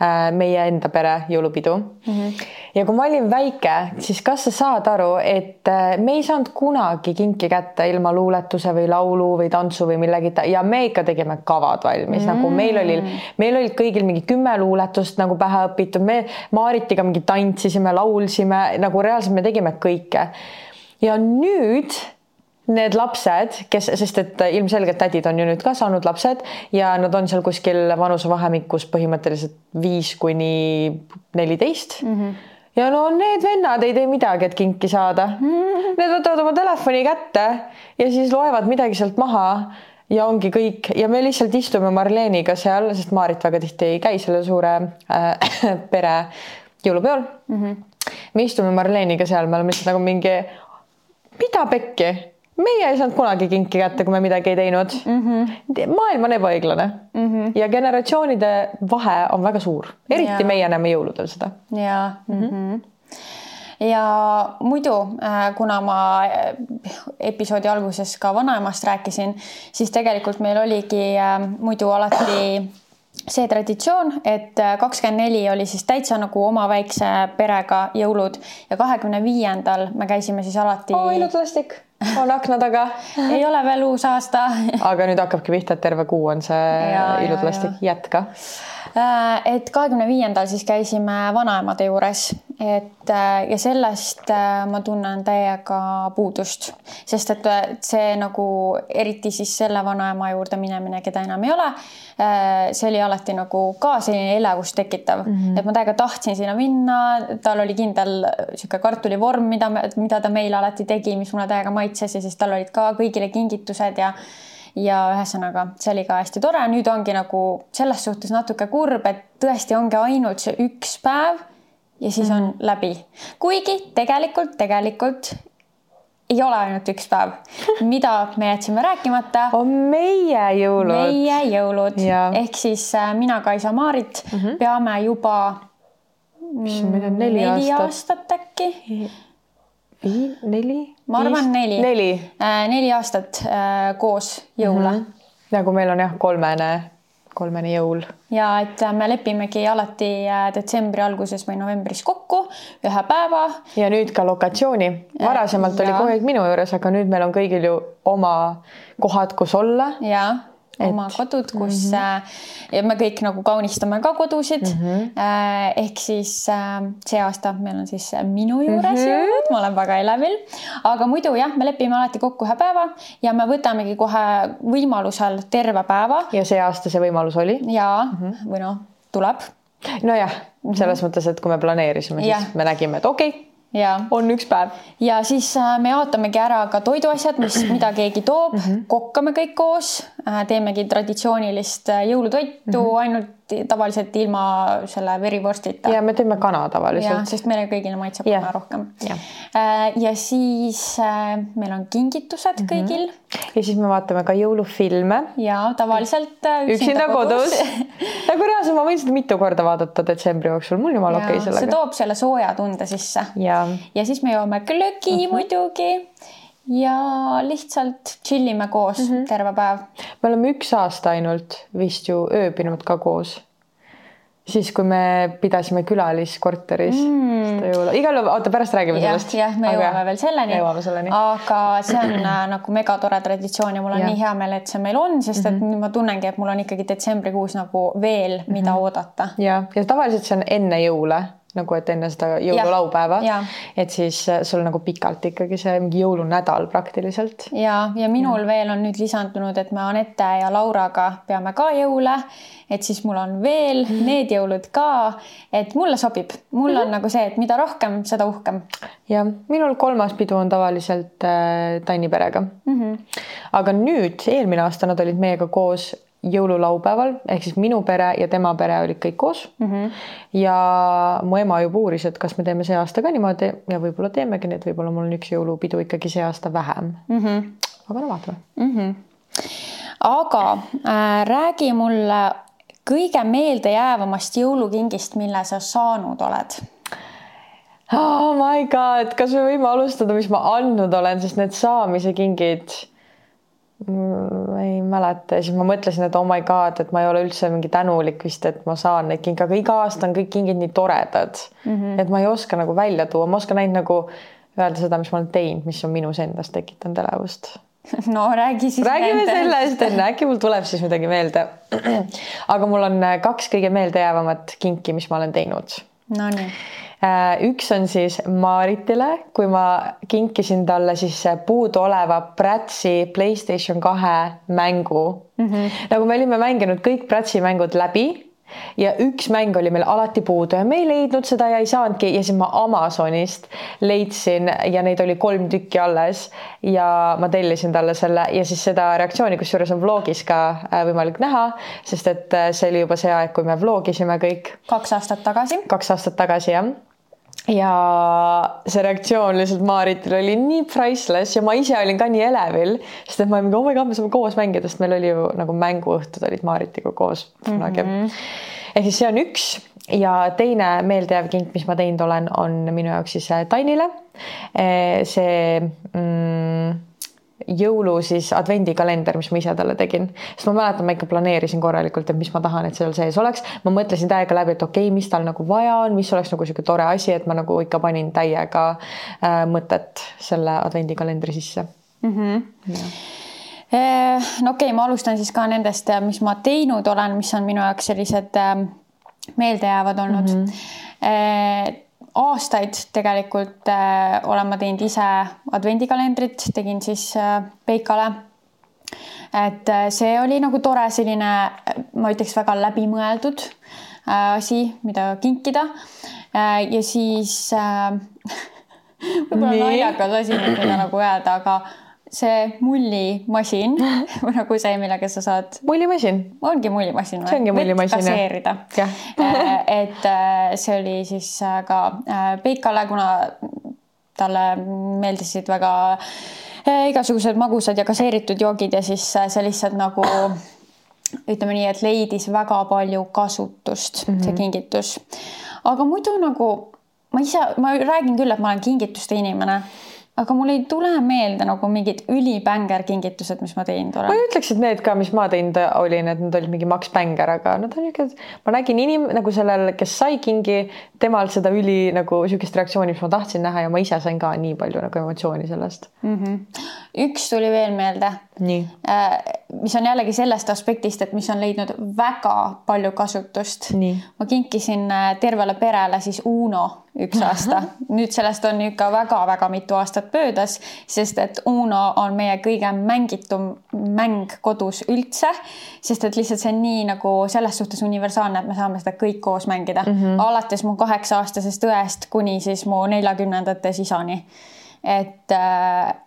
S4: äh,, meie enda pere jõulupidu mm. -hmm. ja kui ma olin väike, siis kas sa saad aru, et äh, me ei saanud kunagi kinki kätte ilma luuletuse või laulu või tantsu või millegita ja me ikka tegime kavad valmis mm, -hmm. nagu meil oli, meil olid kõigil mingi kümme luuletust nagu pähe õpitud, me Maaritiga mingi tantsisime, laulsime nagu reaalselt me tegime kõike. ja nüüd need lapsed, kes, sest et ilmselgelt tädid on ju nüüd ka saanud lapsed ja nad on seal kuskil vanusevahemikus põhimõtteliselt viis kuni neliteist mm. -hmm. ja no need vennad ei tee midagi, et kinki saada mm. -hmm. Need võtavad oma telefoni kätte ja siis loevad midagi sealt maha ja ongi kõik ja me lihtsalt istume Marleeniga seal, sest Maarit väga tihti ei käi selle suure äh, pere jõulupeol mm. -hmm. me istume Marleeniga seal, me oleme lihtsalt nagu mingi, mida pekki meie ei saanud kunagi kinki kätte, kui me midagi ei teinud mm. -hmm. maailm on ebaõiglane mm -hmm. ja generatsioonide vahe on väga suur, eriti ja. meie näeme jõuludel seda.
S3: ja mm, -hmm. ja muidu, äh, kuna ma äh, episoodi alguses ka vanaemast rääkisin, siis tegelikult meil oligi äh, muidu alati see traditsioon, et kakskümmend neli oli siis täitsa nagu oma väikse perega jõulud ja kahekümne viiendal me käisime siis alati.
S4: oo, ilus lastik on akna taga.
S3: Ei ole veel uus aasta.
S4: Aga nüüd hakkabki pihta, et terve kuu on see iluplastik, jätka.
S3: Äh, et kahekümne viiendal siis käisime vanaemade juures, et äh, ja sellest äh, ma tunnen täiega puudust, sest et see nagu eriti siis selle vanaema juurde minemine, keda enam ei ole see oli alati nagu ka selline elevust tekitav mm, -hmm. et ma täiega tahtsin sinna minna, tal oli kindel sihuke kartulivorm, mida, mida ta meile alati tegi, mis mulle täiega maitses ja siis tal olid ka kõigile kingitused ja ja ühesõnaga, see oli ka hästi tore, nüüd ongi nagu selles suhtes natuke kurb, et tõesti ongi ainult see üks päev ja siis on -hmm. läbi. kuigi tegelikult, tegelikult ei ole ainult üks päev, mida me jätsime rääkimata.
S4: on meie jõulud.
S3: meie jõulud ehk siis äh, mina, Kaisa, Maarit mm -hmm. peame juba.
S4: mis meil on neli,
S3: neli aastat, aastat äkki.
S4: neli?
S3: Ma arvan neli.
S4: neli,
S3: äh, neli aastat äh, koos jõule mm. -hmm.
S4: nagu meil on jah, kolmene kolmene jõul.
S3: ja et me lepimegi alati äh, detsembri alguses või novembris kokku ühe päeva.
S4: ja nüüd ka lokatsiooni. varasemalt ja. oli kogu aeg minu juures, aga nüüd meil on kõigil ju oma kohad, kus olla.
S3: Ja oma kodud, kus mm -hmm. ja me kõik nagu kaunistame ka kodusid mm. -hmm. ehk siis äh, see aasta meil on siis minu juures mm -hmm. jõulud, ma olen väga elevil, aga muidu jah, me lepime alati kokku ühe päeva ja me võtamegi kohe võimalusel terve päeva.
S4: ja see aasta see võimalus oli?
S3: ja mm, -hmm. või noh, tuleb.
S4: nojah, selles mm -hmm. mõttes, et kui me planeerisime, siis ja. me nägime, et okei okay
S3: Ja.
S4: on üks päev.
S3: ja siis äh, me jaotamegi ära ka toiduasjad, mis, mida keegi toob mm, -hmm. kokkame kõik koos, äh, teemegi traditsioonilist äh, jõulutoitu mm -hmm. ainult tavaliselt ilma selle verivorstita.
S4: ja me teeme kana tavaliselt.
S3: sest meile kõigile maitseb
S4: Jah.
S3: kana rohkem.
S4: Jah.
S3: ja siis äh, meil on kingitused
S4: Mhm.
S3: kõigil
S4: ja siis me vaatame ka jõulufilme
S3: ja tavaliselt äh,
S4: üksinda kodus nagu reaalselt ma võin seda mitu korda vaadata detsembri jooksul, mul on jumala okei
S3: Ja see
S4: sellega.
S3: toob selle sooja tunde sisse
S4: ja
S3: ja siis me joome glögi uh -huh. muidugi ja lihtsalt chill ime koos
S4: Mhm.
S3: -huh. terve päev.
S4: me oleme üks aasta ainult vist ju ööbinud ka koos. siis, kui me pidasime külaliskorteris mm. igal juhul, oota pärast räägime
S3: jah,
S4: sellest.
S3: jah, me jõuame veel selleni.
S4: jõuame selleni.
S3: aga see on äh, nagu megatore traditsioon ja mul on
S4: Jah.
S3: nii hea meel, et see meil on, sest et mm -hmm. ma tunnengi, et mul on ikkagi detsembrikuus nagu veel, mida mm -hmm. oodata.
S4: ja, ja tavaliselt see on enne jõule nagu, et enne seda jõululaupäeva, et siis äh, sul nagu pikalt ikkagi see mingi jõulunädal praktiliselt.
S3: ja, ja minul ja. veel on nüüd lisandunud, et me Anette ja Lauraga peame ka jõule, et siis mul on veel mm -hmm. need jõulud ka, et mulle sobib, mul mm -hmm. on nagu see, et mida rohkem, seda uhkem.
S4: jah, minul kolmas pidu on tavaliselt äh, Tanni perega mm. -hmm. aga nüüd eelmine aasta nad olid meiega koos jõululaupäeval ehk siis minu pere ja tema pere olid kõik koos mm. -hmm. ja mu ema juba uuris, et kas me teeme see aasta ka niimoodi ja võib-olla teemegi, nii et võib-olla mul on üks jõulupidu ikkagi see aasta vähem mm. -hmm. aga no vaatame
S3: mm. -hmm. aga äh, räägi mulle kõige meeldejäävamast jõulukingist, mille sa saanud oled
S4: oh my god, kas me võime alustada, mis ma andnud olen, sest need saamise kingid ma ei mäleta ja siis ma mõtlesin, et oh my god, et ma ei ole üldse mingi tänulik vist, et ma saan neid kinke, aga iga aasta on kõik kingid nii toredad mm, -hmm. et ma ei oska nagu välja tuua, ma oskan ainult nagu öelda seda, mis ma olen teinud, mis on minus endas tekitanud elevust.
S3: no räägi siis.
S4: räägime sellest enne, äkki mul tuleb siis midagi meelde. aga mul on kaks kõige meeldejäävamat kinki, mis ma olen teinud.
S3: Nonii
S4: üks on siis Maaritile, kui ma kinkisin talle siis puuduoleva Pratsi Playstation kahe mängu mm. -hmm. nagu me olime mänginud kõik Pratsi mängud läbi ja üks mäng oli meil alati puudu ja me ei leidnud seda ja ei saanudki ja siis ma Amazonist leidsin ja neid oli kolm tükki alles ja ma tellisin talle selle ja siis seda reaktsiooni, kusjuures on vlogis ka võimalik näha, sest et see oli juba see aeg, kui me vlogisime kõik.
S3: kaks aastat tagasi.
S4: kaks aastat tagasi jah ja see reaktsioon lihtsalt Maaritil oli nii priceless ja ma ise olin ka nii elevil, sest et ma olin mingi, oh my god, me saame koos mängida, sest meil oli ju nagu mänguõhtud olid Maaritiga koos kunagi mm -hmm. ehk siis see on üks ja teine meeldejääv kink, mis ma teinud olen, on minu jaoks siis Tainile. see mm, jõulu siis advendikalender, mis ma ise talle tegin, sest ma mäletan, ma ikka planeerisin korralikult, et mis ma tahan, et seal sees oleks. ma mõtlesin täiega läbi, et okei okay,, mis tal nagu vaja on, mis oleks nagu sihuke tore asi, et ma nagu ikka panin täiega äh, mõtet selle advendikalendri sisse
S3: mm. -hmm. no okei okay,, ma alustan siis ka nendest, mis ma teinud olen, mis on minu jaoks sellised meeldejäävad olnud mm. -hmm aastaid tegelikult äh, olen ma teinud ise advendikalendrit, tegin siis äh, Peikale. et äh, see oli nagu tore selline, ma ütleks väga läbimõeldud äh, asi, mida kinkida äh,. ja siis äh, võib-olla naljakas asi, mida nagu öelda, aga see mullimasin nagu see, millega sa saad.
S4: mullimasin.
S3: ongi mullimasin või?
S4: see ongi mullimasin.
S3: kasseerida. et see oli siis ka Peikale, kuna talle meeldisid väga igasugused magusad ja gaseeritud joogid ja siis see lihtsalt nagu ütleme nii, et leidis väga palju kasutust mm, -hmm. see kingitus. aga muidu nagu ma ise, ma räägin küll, et ma olen kingituste inimene aga mul ei tule meelde nagu mingid ülibänger kingitused, mis ma teinud olen.
S4: ma ei ütleks, et need ka, mis ma teinud olin, et need olid mingi Max Bänger, aga nad on niisugused, ma nägin inim- nagu sellel, kes sai kingi, temalt seda üli nagu niisugust reaktsiooni, mis ma tahtsin näha ja ma ise sain ka nii palju nagu emotsiooni sellest
S3: mm. -hmm. üks tuli veel meelde.
S4: nii
S3: äh,. mis on jällegi sellest aspektist, et mis on leidnud väga palju kasutust. ma kinkisin tervele perele siis Uno üks aasta. nüüd sellest on ikka väga-väga mitu aastat möödas, sest et Uno on meie kõige mängitum mäng kodus üldse, sest et lihtsalt see on nii nagu selles suhtes universaalne, et me saame seda kõik koos mängida mm, -hmm. alates mu kaheksa-aastasest õest kuni siis mu neljakümnendates isani. et,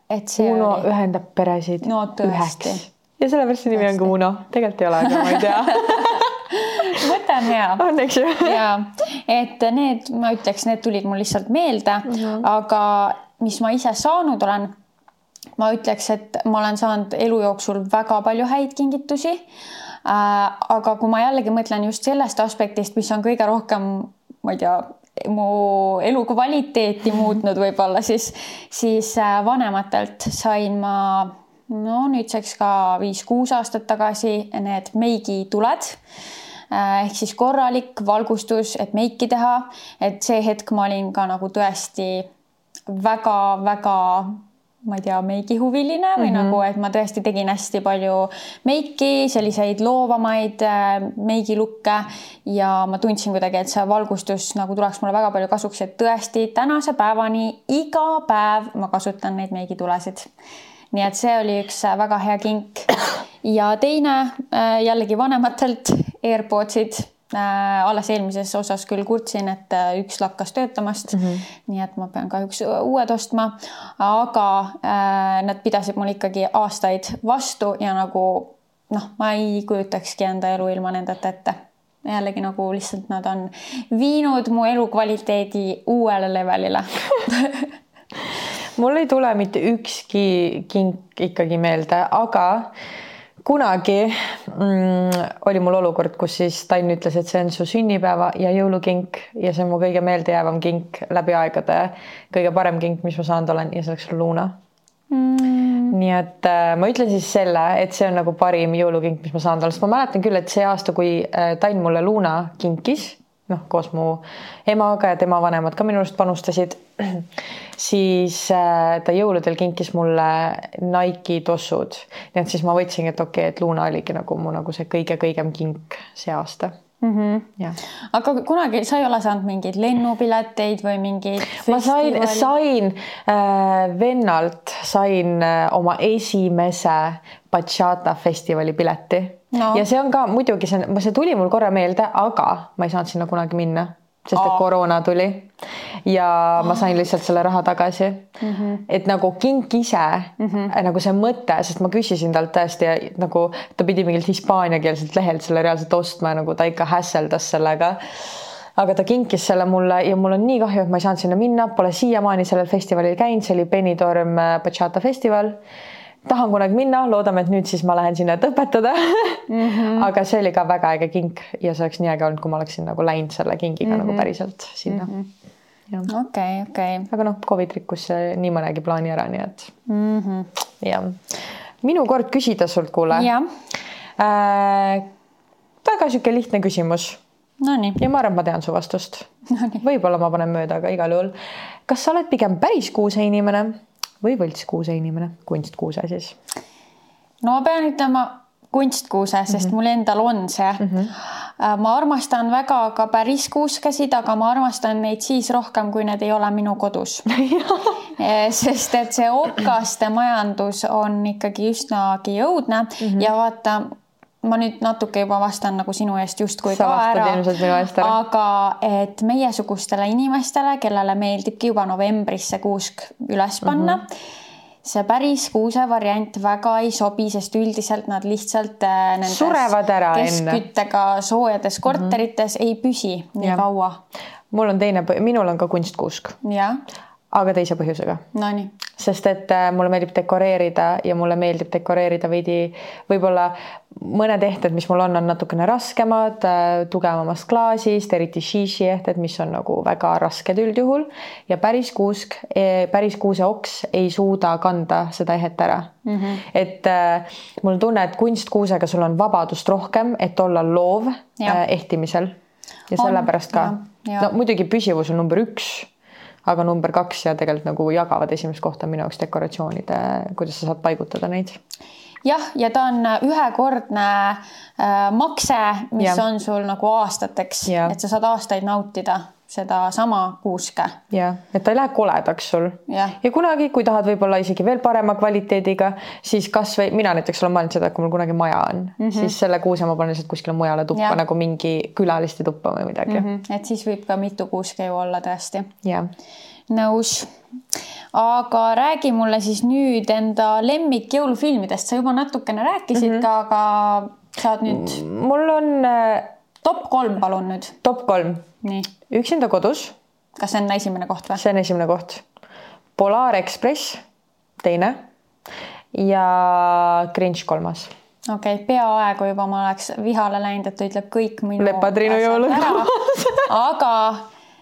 S3: et see
S4: Uno
S3: oli...
S4: ühendab peresid
S3: no, tõesti.
S4: üheks ja sellepärast see nimi on ka Uno, tegelikult ei ole, aga ma ei tea
S3: on hea.
S4: on, eks ju?
S3: ja, et need, ma ütleks, need tulid mul lihtsalt meelde mm, -hmm. aga mis ma ise saanud olen, ma ütleks, et ma olen saanud elu jooksul väga palju häid kingitusi äh,. aga kui ma jällegi mõtlen just sellest aspektist, mis on kõige rohkem, ma ei tea, mu elukvaliteeti muutnud võib-olla, siis, siis äh, vanematelt sain ma no nüüdseks ka viis-kuus aastat tagasi need meigituled äh, ehk siis korralik valgustus, et meiki teha, et see hetk ma olin ka nagu tõesti väga-väga ma ei tea, meigihuviline või mm -hmm. nagu, et ma tõesti tegin hästi palju meiki, selliseid loovamaid äh, meigilukke. Ja ma tundsin kuidagi, et see valgustus nagu tuleks mulle väga palju kasuks, et tõesti tänase päevani iga päev ma kasutan neid meigitulesid nii et see oli üks äh, väga hea kink. ja teine äh, jällegi vanematelt AirPodsid äh, alles eelmises osas küll kurtsin, et üks lakkas töötamast mm. -hmm. nii et ma pean kahjuks uued ostma, aga äh, nad pidasid mul ikkagi aastaid vastu ja nagu noh, ma ei kujutakski enda elu ilma nendeta ette. jällegi nagu lihtsalt nad on viinud mu elukvaliteedi uuele levelile
S4: mul ei tule mitte ükski kink ikkagi meelde, aga kunagi mm, oli mul olukord, kus siis Tann ütles, et see on su sünnipäeva ja jõulukink ja see on mu kõige meeldejäävam kink läbi aegade. kõige parem kink, mis ma saanud olen ja selleks on Luna mm.. nii et äh, ma ütlen siis selle, et see on nagu parim jõulukink, mis ma saanud olen, sest ma mäletan küll, et see aasta, kui äh, Tann mulle Luna kinkis noh, koos mu emaga ja tema vanemad ka minu arust panustasid, siis äh, ta jõuludel kinkis mulle Nike'i tossud. nii et siis ma võtsingi, et okei okay,, et Luna oligi nagu mu nagu see kõige-kõigem kink see aasta
S3: mm. -hmm. aga kunagi sa ei ole saanud mingeid lennupileteid või mingeid?
S4: ma sain, sain äh, vennalt, sain äh, oma esimese Bachata festivali pileti no.. ja see on ka muidugi see, see tuli mul korra meelde, aga ma ei saanud sinna kunagi minna, sest et koroona tuli. Ja ma sain lihtsalt selle raha tagasi. Mm. -hmm. et nagu kink ise mm, -hmm. nagu see mõte, sest ma küsisin talt tõesti nagu ta pidi mingilt hispaaniakeelselt lehelt selle reaalselt ostma, nagu ta ikka hässeldas sellega. Aga ta kinkis selle mulle ja mul on nii kahju, et ma ei saanud sinna minna, pole siiamaani sellel festivalil käinud, see oli Benidorm Bachata festival tahan kunagi minna, loodame, et nüüd siis ma lähen sinna, et õpetada mm. -hmm. aga see oli ka väga äge kink ja see oleks nii äge olnud, kui ma oleksin nagu läinud selle kingiga mm -hmm. nagu mhm. päriselt sinna mm.
S3: -hmm. okei, okei.
S4: aga noh, Covid rikkus nii mõnegi plaani ära, nii et
S3: mm -hmm.
S4: jah. minu kord küsida sult, kuule. Äh, väga sihuke lihtne küsimus.
S3: Nonii.
S4: ja ma arvan, et ma tean su vastust võib-olla ma panen mööda, aga igal juhul. kas sa oled pigem päris kuuse inimene või võltskuuse inimene, kunstkuuse siis?
S3: no ma pean ütlema kunstkuuse, sest mm -hmm. mul endal on see mm. -hmm. ma armastan väga ka päris kuuskesid, aga ma armastan neid siis rohkem, kui need ei ole minu kodus eh, sest et see okaste majandus on ikkagi üsnagi õudne mm -hmm. ja vaata ma nüüd natuke juba vastan nagu sinu eest justkui ka ära, aga et meiesugustele inimestele, kellele meeldibki juba novembris see kuusk üles panna mm, -hmm. see päris kuuse variant väga ei sobi, sest üldiselt nad lihtsalt äh, nendes
S4: surevad ära
S3: keskküttega soojades korterites mm -hmm. ei püsi nii ja. kaua.
S4: mul on teine, minul on ka kunstkuusk. Aga teise põhjusega.
S3: Nonii.
S4: sest et äh, mulle meeldib dekoreerida ja mulle meeldib dekoreerida veidi võib-olla mõned ehted, mis mul on, on natukene raskemad, äh, tugevamast klaasist, eriti šiši ehted, mis on nagu väga rasked üldjuhul ja päris kuusk, e, päris kuuseoks ei suuda kanda seda ehet ära mm. -hmm. et äh, mul on tunne, et kunstkuusega sul on vabadust rohkem, et olla loov ja. ehtimisel ja sellepärast ka. no muidugi püsivus on number üks aga number kaks ja tegelikult nagu jagavad esimest kohta minu jaoks dekoratsioonide, kuidas sa saad paigutada neid.
S3: Jah, ja ta on ühekordne äh, makse, mis ja. on sul nagu aastateks, et sa saad aastaid nautida sedasama kuuske.
S4: jah, et ta ei lähe koledaks sul. ja kunagi, kui tahad võib-olla isegi veel parema kvaliteediga, siis kasvõi mina näiteks olen mõelnud seda, et kui mul kunagi maja on mm, -hmm. siis selle kuuse ma panen lihtsalt kuskile mujale tuppa nagu mingi külaliste tuppa või midagi mm.
S3: -hmm. et siis võib ka mitu kuuske ju olla tõesti.
S4: jah.
S3: nõus. aga räägi mulle siis nüüd enda lemmik jõulufilmidest, sa juba natukene rääkisid mm, -hmm. aga saad nüüd.
S4: mul on äh,
S3: top kolm palun nüüd.
S4: top kolm. üksinda kodus.
S3: kas see on esimene koht või?
S4: see on esimene koht. Polar Express, teine ja Grinch kolmas
S3: okei okay,, peaaegu juba ma oleks vihale läinud, et ta ütleb kõik minu.
S4: lepatriinu jõulud
S3: aga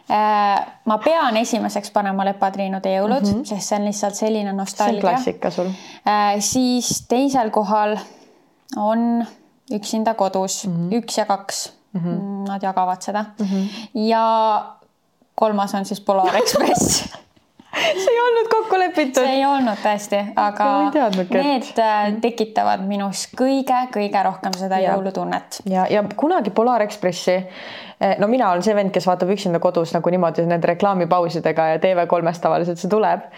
S3: äh, ma pean esimeseks panema lepatriinude jõulud mm, -hmm. sest see on lihtsalt selline nostalgia.
S4: see on klassika sul
S3: äh,. siis teisel kohal on üksinda kodus mm, -hmm. üks ja kaks mm. -hmm. Nad jagavad seda mm. -hmm. ja kolmas on siis Polar Express
S4: see ei olnud kokku lepitud.
S3: see ei olnud tõesti, aga teadnudki, need. Äh, tekitavad minus kõige-kõige rohkem seda ja. jõulutunnet.
S4: ja, ja kunagi Polar Ekspressi eh, no mina olen see vend, kes vaatab üksinda kodus nagu niimoodi nende reklaamipausidega ja TV3-s tavaliselt see tuleb.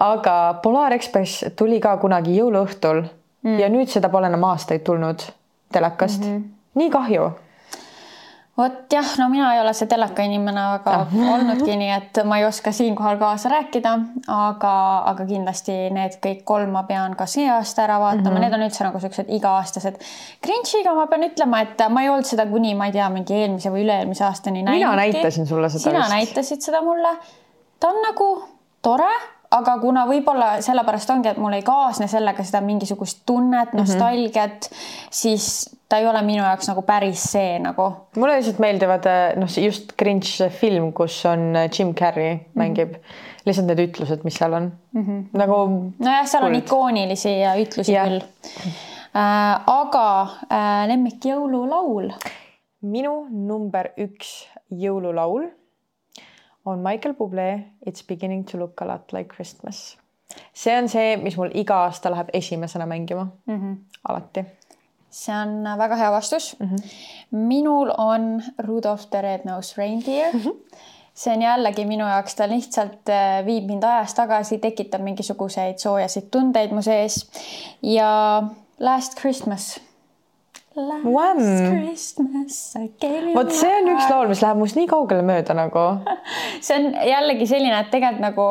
S4: aga Polar Ekspress tuli ka kunagi jõuluõhtul mm. ja nüüd seda pole enam aastaid tulnud telekast mm. -hmm. nii kahju
S3: vot jah, no mina ei ole see teleka inimene väga olnudki, nii et ma ei oska siinkohal kaasa rääkida, aga, aga kindlasti need kõik kolm ma pean ka see aasta ära vaatama mm, -hmm. need on üldse nagu siuksed iga-aastased. Grinchiga ma pean ütlema, et ma ei olnud seda kuni ma ei tea, mingi eelmise või üle-eelmise aastani näinud.
S4: mina näitasin sulle seda.
S3: sina vist. näitasid seda mulle. ta on nagu tore aga kuna võib-olla sellepärast ongi, et mul ei kaasne sellega seda mingisugust tunnet, mhm. nostalgiat mm, -hmm. siis ta ei ole minu jaoks nagu päris see nagu.
S4: mulle lihtsalt meeldivad noh, just Grinch film, kus on Jim Carrey mängib mm -hmm. lihtsalt need ütlused, mis seal on mm -hmm. nagu.
S3: nojah, seal kuld. on ikoonilisi ütlusi ja. küll äh,. aga äh, lemmik jõululaul?
S4: minu number üks jõululaul on Michael Bublé It's beginning to look a lot like Christmas. see on see, mis mul iga aasta läheb esimesena mängima mm. -hmm. alati.
S3: see on väga hea vastus mm. -hmm. minul on Rudolph the Red-Nosed Reindeer mm. -hmm see on jällegi minu jaoks, ta lihtsalt äh, viib mind ajas tagasi, tekitab mingisuguseid soojasid tundeid mu sees ja Last Christmas
S4: vot see on üks laul, mis läheb must nii kaugele mööda nagu.
S3: see on jällegi selline, et tegelikult nagu,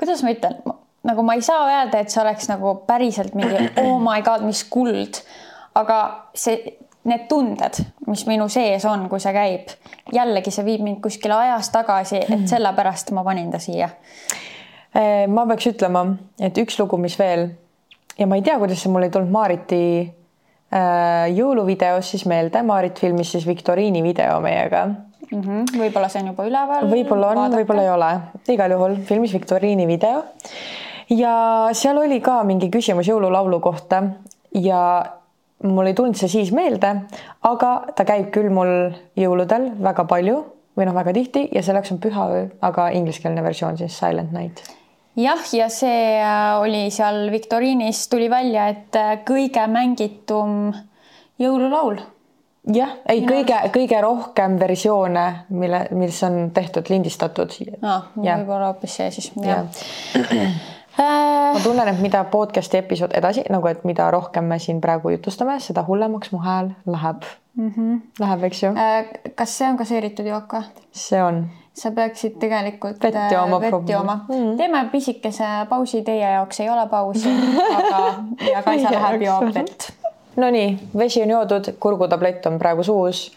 S3: kuidas ma ütlen, nagu ma ei saa öelda, et see oleks nagu päriselt mingi oh my god, mis kuld, aga see, need tunded, mis minu sees on, kui see käib, jällegi see viib mind kuskile ajas tagasi, et sellepärast ma panin ta siia.
S4: Eh, ma peaks ütlema, et üks lugu, mis veel ja ma ei tea, kuidas see mul ei tulnud Maariti jõuluvideos siis meelde, Maarit filmis siis viktoriini video meiega
S3: mm -hmm.. võib-olla see on juba üleval.
S4: võib-olla on, võib-olla ei ole, igal juhul filmis viktoriini video. ja seal oli ka mingi küsimus jõululaulu kohta ja mul ei tulnud see siis meelde, aga ta käib küll mul jõuludel väga palju või noh, väga tihti ja selleks on Pühaöö, aga ingliskeelne versioon siis Silent Night
S3: jah, ja see äh, oli seal viktoriinis tuli välja, et äh, kõige mängitum jõululaul.
S4: jah, ei kõige, kõige rohkem versioone, mille, mis on tehtud, lindistatud.
S3: võib-olla hoopis see siis, ja.
S4: ma tunnen, et mida podcast'i episood edasi nagu, et mida rohkem me siin praegu jutustame, seda hullemaks mu hääl läheb mm. -hmm. Läheb, eks ju.
S3: Äh, kas see on gaseeritud jook või?
S4: see on
S3: sa peaksid tegelikult
S4: vett jooma.
S3: vett jooma mm.. teeme pisikese pausi, teie jaoks ei ole pausi, aga ja Kaisa läheb joob vett.
S4: Nonii, vesi on joodud, kurgutablett on praegu suus.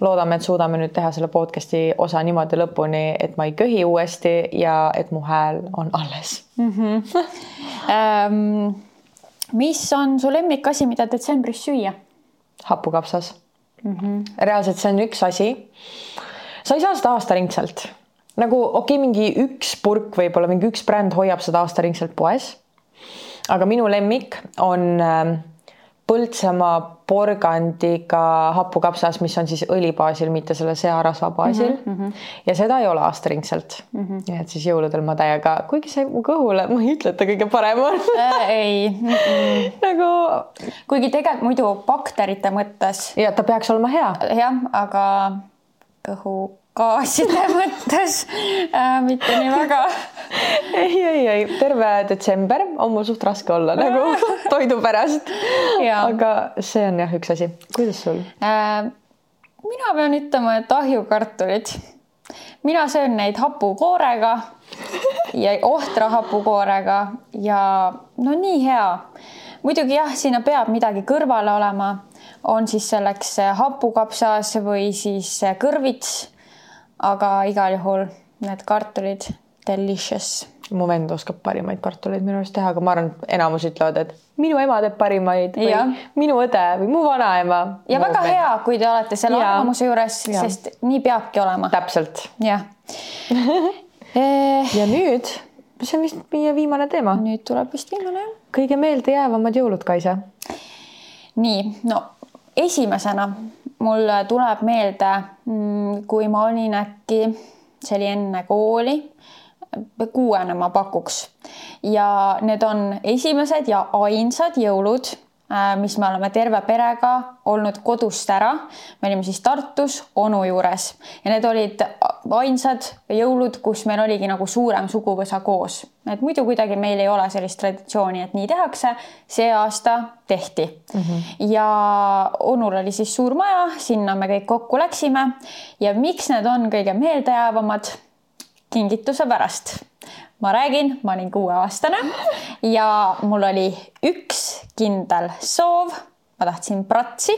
S4: loodame, et suudame nüüd teha selle podcast'i osa niimoodi lõpuni, et ma ei köhi uuesti ja et mu hääl on alles mm. -hmm.
S3: Um, mis on su lemmikasi, mida detsembris süüa?
S4: hapukapsas mm. -hmm. reaalselt see on üks asi sa ei saa seda aastaringselt nagu okei okay,, mingi üks purk, võib-olla mingi üks bränd hoiab seda aastaringselt poes. aga minu lemmik on ähm, Põltsamaa porgandiga hapukapsas, mis on siis õli baasil, mitte selle searasva baasil mm. -hmm. ja seda ei ole aastaringselt mm. -hmm. nii et siis jõuludel ma täiega, kuigi see mu kõhule, ma ei ütle, et ta kõige parem on
S3: äh,. ei mm. -mm.
S4: nagu.
S3: kuigi tegelikult muidu bakterite mõttes.
S4: ja ta peaks olema hea.
S3: jah, aga kõhugaaside mõttes äh, mitte nii väga.
S4: ei, ei, ei terve detsember on mul suht raske olla nagu toidu pärast. aga see on jah üks asi. kuidas sul äh,?
S3: mina pean ütlema, et ahjukartulid. mina söön neid hapukoorega ja ohtra hapukoorega ja no nii hea muidugi jah, sinna peab midagi kõrvale olema, on siis selleks hapukapsas või siis kõrvits. aga igal juhul need kartulid, delicious
S4: mu vend oskab parimaid kartuleid minu arust teha, aga ma arvan, enamus ütlevad, et minu ema teeb parimaid või ja. minu õde või mu vanaema.
S3: ja väga vend. hea, kui te olete selle arvamuse juures, sest nii peabki olema.
S4: täpselt.
S3: jah
S4: ja nüüd, see on vist meie viimane teema.
S3: nüüd tuleb vist viimane jah.
S4: kõige meeldejäävamad jõulud, Kaisa.
S3: nii, no esimesena mul tuleb meelde, mm, kui ma olin äkki, see oli enne kooli kuuene ma pakuks. ja need on esimesed ja ainsad jõulud, mis me oleme terve perega olnud kodust ära. me olime siis Tartus onu juures ja need olid ainsad jõulud, kus meil oligi nagu suurem suguvõsa koos. et muidu kuidagi meil ei ole sellist traditsiooni, et nii tehakse. see aasta tehti mm. -hmm. ja onul oli siis suur maja, sinna me kõik kokku läksime ja miks need on kõige meeldejäävamad kingituse pärast. Ma räägin, ma olin kuueaastane ja mul oli üks kindel soov. ma tahtsin pratsi.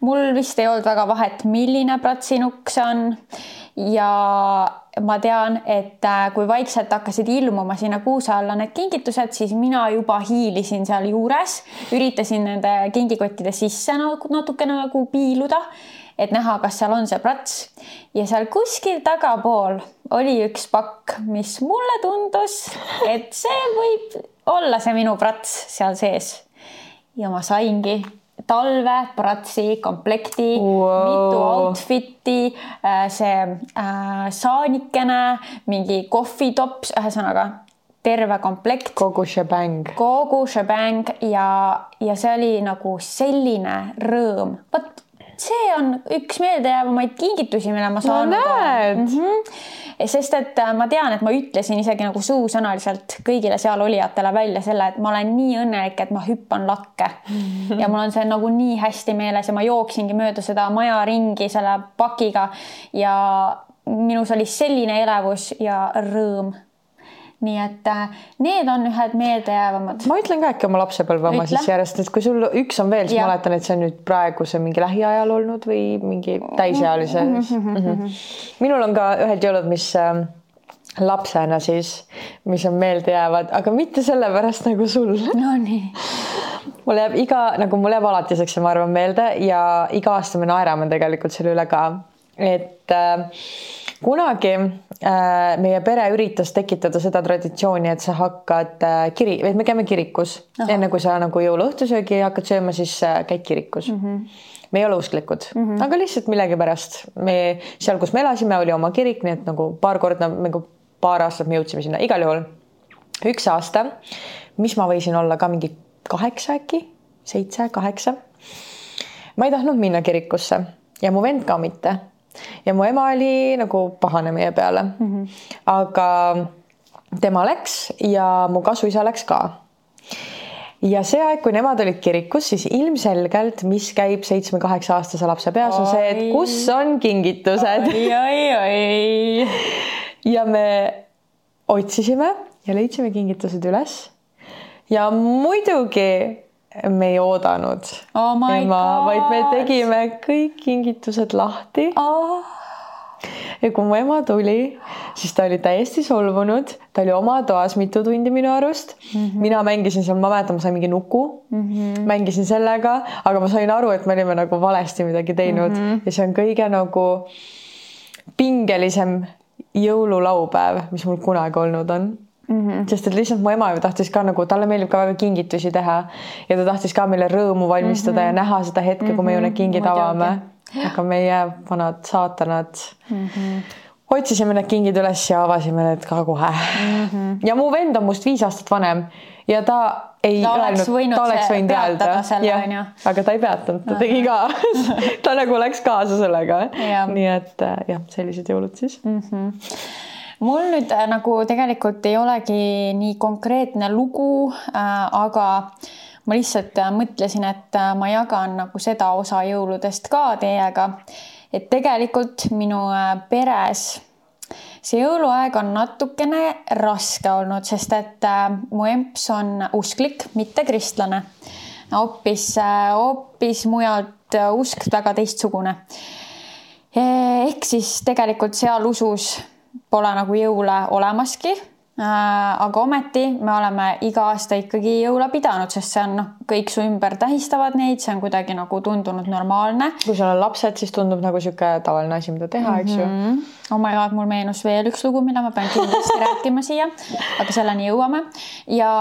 S3: mul vist ei olnud väga vahet, milline pratsinukk see on. ja ma tean, et äh, kui vaikselt hakkasid ilmuma sinna kuuse alla need kingitused, siis mina juba hiilisin seal juures, üritasin nende kingikottide sisse nagu natukene nagu piiluda et näha, kas seal on see prats ja seal kuskil tagapool oli üks pakk, mis mulle tundus, et see võib olla see minu prats seal sees. ja ma saingi talve pratsi komplekti wow., mitu outfit'i, äh, see äh, saanikene, mingi kohvitops, ühesõnaga terve komplekt.
S4: kogu shebang.
S3: kogu shebang ja, ja see oli nagu selline rõõm, vot see on üks meeldejäävamaid kingitusi, mille ma saanud
S4: no, mm.
S3: -hmm. sest et äh, ma tean, et ma ütlesin isegi nagu suusõnaliselt kõigile seal olijatele välja selle, et ma olen nii õnnelik, et ma hüppan lakke mm. -hmm. ja mul on see nagu nii hästi meeles ja ma jooksingi mööda seda maja ringi selle pakiga ja minus oli selline elevus ja rõõm nii et äh, need on ühed meeldejäävamad.
S4: ma ütlen ka äkki oma lapsepõlve oma siis järjest, et kui sul üks on veel, siis ja. mäletan, et see on nüüd praeguse mingi lähiajal olnud või mingi täisealise mm. -hmm. Mm -hmm. minul on ka ühed jõulud, mis äh, lapsena siis, mis on meeldejäävad, aga mitte sellepärast nagu sul.
S3: Nonii.
S4: mul jääb iga, nagu mul jääb alatiseks, ma arvan, meelde ja iga aasta me naerame tegelikult selle üle ka, et äh, kunagi äh, meie pere üritas tekitada seda traditsiooni, et sa hakkad äh, kiri, et me käime kirikus, enne kui sa nagu jõuluõhtusöögi hakkad sööma, siis äh, käid kirikus mm. -hmm me ei ole usklikud mm, -hmm. aga lihtsalt millegipärast me seal, kus me elasime, oli oma kirik, nii et nagu paar korda nagu paar aastat me jõudsime sinna, igal juhul üks aasta, mis ma võisin olla ka mingi kaheksa äkki, seitse, kaheksa. ma ei tahtnud minna kirikusse ja mu vend ka mitte ja mu ema oli nagu pahane meie peale mm. -hmm. aga tema läks ja mu kasuisa läks ka. ja see aeg, kui nemad olid kirikus, siis ilmselgelt, mis käib seitsme-kaheksa aastase lapse peas, on see, et kus on kingitused. ja me otsisime ja leidsime kingitused üles. ja muidugi me ei oodanud
S3: oh
S4: ema, vaid me tegime kõik kingitused lahti
S3: oh.
S4: ja kui mu ema tuli, siis ta oli täiesti solvunud, ta oli oma toas mitu tundi minu arust mm. -hmm. mina mängisin seal, ma mäletan, ma sain mingi nuku mm, -hmm. mängisin sellega, aga ma sain aru, et me olime nagu valesti midagi teinud mm -hmm. ja see on kõige nagu pingelisem jõululaupäev, mis mul kunagi olnud on Mm -hmm. sest et lihtsalt mu ema ju tahtis ka nagu, talle meeldib ka väga kingitusi teha ja ta tahtis ka meile rõõmu valmistada mm -hmm. ja näha seda hetke, kui me ju need mhm. kingid avame. aga meie vanad saatanad mm. -hmm otsisime need kingid üles ja avasime need ka kohe mm. -hmm. ja mu vend on must viis aastat vanem ja ta ei
S3: ta öelnud,
S4: ta oleks võinud öelda, aga ta ei peatanud, ta tegi ka ta nagu läks kaasa sellega. nii et äh, jah, sellised jõulud siis
S3: mm. -hmm mul nüüd äh, nagu tegelikult ei olegi nii konkreetne lugu äh,, aga ma lihtsalt äh, mõtlesin, et äh, ma jagan nagu seda osa jõuludest ka teiega. et tegelikult minu peres see jõuluaeg on natukene raske olnud, sest et mu emps on usklik, mitte kristlane. hoopis, hoopis mujalt usk väga teistsugune. ehk siis tegelikult seal usus pole nagu jõule olemaski Äh, aga ometi me oleme iga aasta ikkagi jõule pidanud, sest see on noh, kõik su ümber tähistavad neid, see on kuidagi nagu tundunud normaalne.
S4: kui sul on lapsed, siis tundub nagu sihuke tavaline asi, mida teha, eks ju mm. -hmm.
S3: oh my god, mul meenus veel üks lugu, mille ma pean kindlasti rääkima siia, aga selleni jõuame ja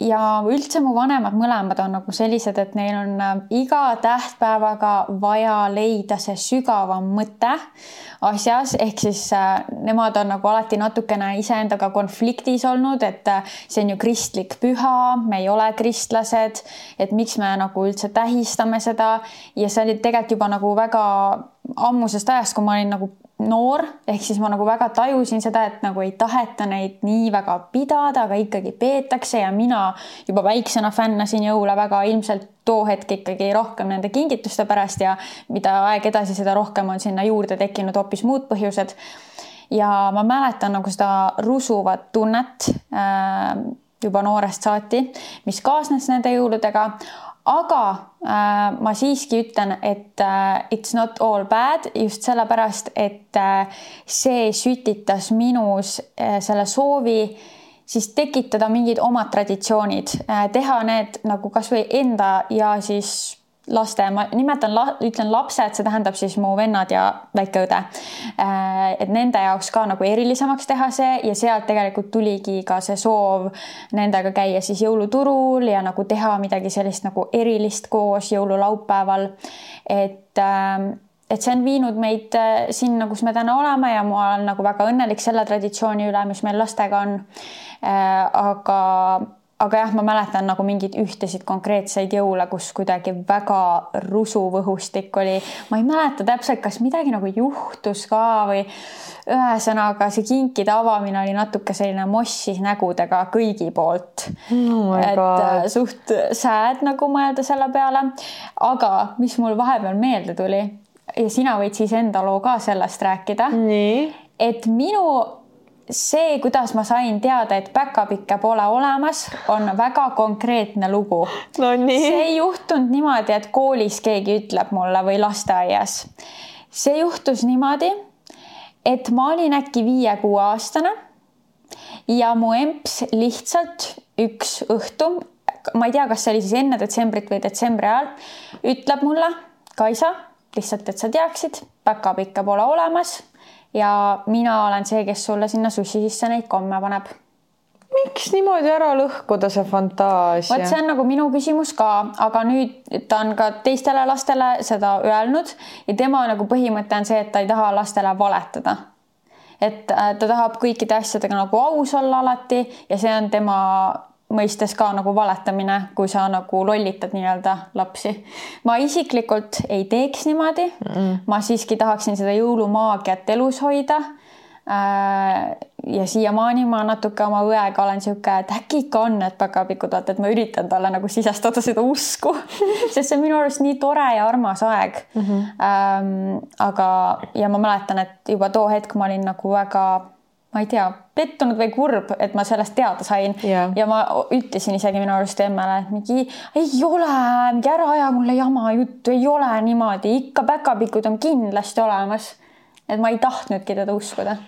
S3: ja üldse mu vanemad mõlemad on nagu sellised, et neil on äh, iga tähtpäevaga vaja leida see sügavam mõte asjas, ehk siis äh, nemad on nagu alati natukene iseendaga konfliktis olnud, et äh, see on ju kristlik püha, me ei ole kristlased, et miks me nagu üldse tähistame seda. Ja see oli tegelikult juba nagu väga ammusest ajast, kui ma olin nagu noor, ehk siis ma nagu väga tajusin seda, et nagu ei taheta neid nii väga pidada, aga ikkagi peetakse ja mina juba väiksena fännasin jõule väga ilmselt too hetk ikkagi rohkem nende kingituste pärast ja mida aeg edasi, seda rohkem on sinna juurde tekkinud hoopis muud põhjused. ja ma mäletan nagu seda rusuvat tunnet äh, juba noorest saati, mis kaasnes nende jõuludega aga äh, ma siiski ütlen, et äh, it's not all bad just sellepärast, et äh, see sütitas minus äh, selle soovi siis tekitada mingid omad traditsioonid äh,, teha need nagu kasvõi enda ja siis laste, ma nimetan, ütlen lapsed, see tähendab siis mu vennad ja väikeõde. Äh, et nende jaoks ka nagu erilisemaks teha see ja sealt tegelikult tuligi ka see soov nendega käia siis jõuluturul ja nagu teha midagi sellist nagu erilist koos jõululaupäeval. et ähm, et see on viinud meid äh, sinna, kus me täna oleme ja ma olen nagu väga õnnelik selle traditsiooni üle, mis meil lastega on. Äh, aga aga jah, ma mäletan nagu mingeid ühtesid konkreetseid jõule, kus kuidagi väga rusuv õhustik oli. ma ei mäleta täpselt, kas midagi nagu juhtus ka või ühesõnaga see kinkide avamine oli natuke selline mossis nägudega kõigi poolt
S4: oh. et
S3: äh, suht sad nagu mõelda selle peale. aga mis mul vahepeal meelde tuli ja sina võid siis enda loo ka sellest rääkida. et minu see, kuidas ma sain teada, et päkapikke pole olemas, on väga konkreetne lugu
S4: no,.
S3: see ei juhtunud niimoodi, et koolis keegi ütleb mulle või lasteaias. see juhtus niimoodi, et ma olin äkki viie-kuueaastane ja mu emps lihtsalt üks õhtu, ma ei tea, kas see oli siis enne detsembrit või detsembri ajal, ütleb mulle, Kaisa, lihtsalt, et sa teaksid, päkapikke pole olemas ja mina olen see, kes sulle sinna sussi sisse neid komme paneb.
S4: miks niimoodi ära lõhkuda see fantaasia?
S3: vot see on nagu minu küsimus ka, aga nüüd ta on ka teistele lastele seda öelnud ja tema nagu põhimõte on see, et ta ei taha lastele valetada et äh, ta tahab kõikide asjadega nagu aus olla alati ja see on tema mõistes ka nagu valetamine, kui sa nagu lollitad nii-öelda lapsi. ma isiklikult ei teeks niimoodi mm. -mm. ma siiski tahaksin seda jõulumaagiat elus hoida. Äh, ja siiamaani ma natuke oma õega olen sihuke, et äkki ikka on need päkapikud, vaata, et ma üritan talle nagu sisestada seda usku sest see on minu arust nii tore ja armas aeg mm. -hmm. Ähm, aga, ja ma mäletan, et juba too hetk ma olin nagu väga ma ei tea, pettunud või kurb, et ma sellest teada sain
S4: yeah.
S3: ja ma ütlesin isegi minu arust emmele, et mingi ei ole, mingi ära aja mulle jama juttu, ei ole niimoodi, ikka päkapikud on kindlasti olemas. et ma ei tahtnudki teda uskuda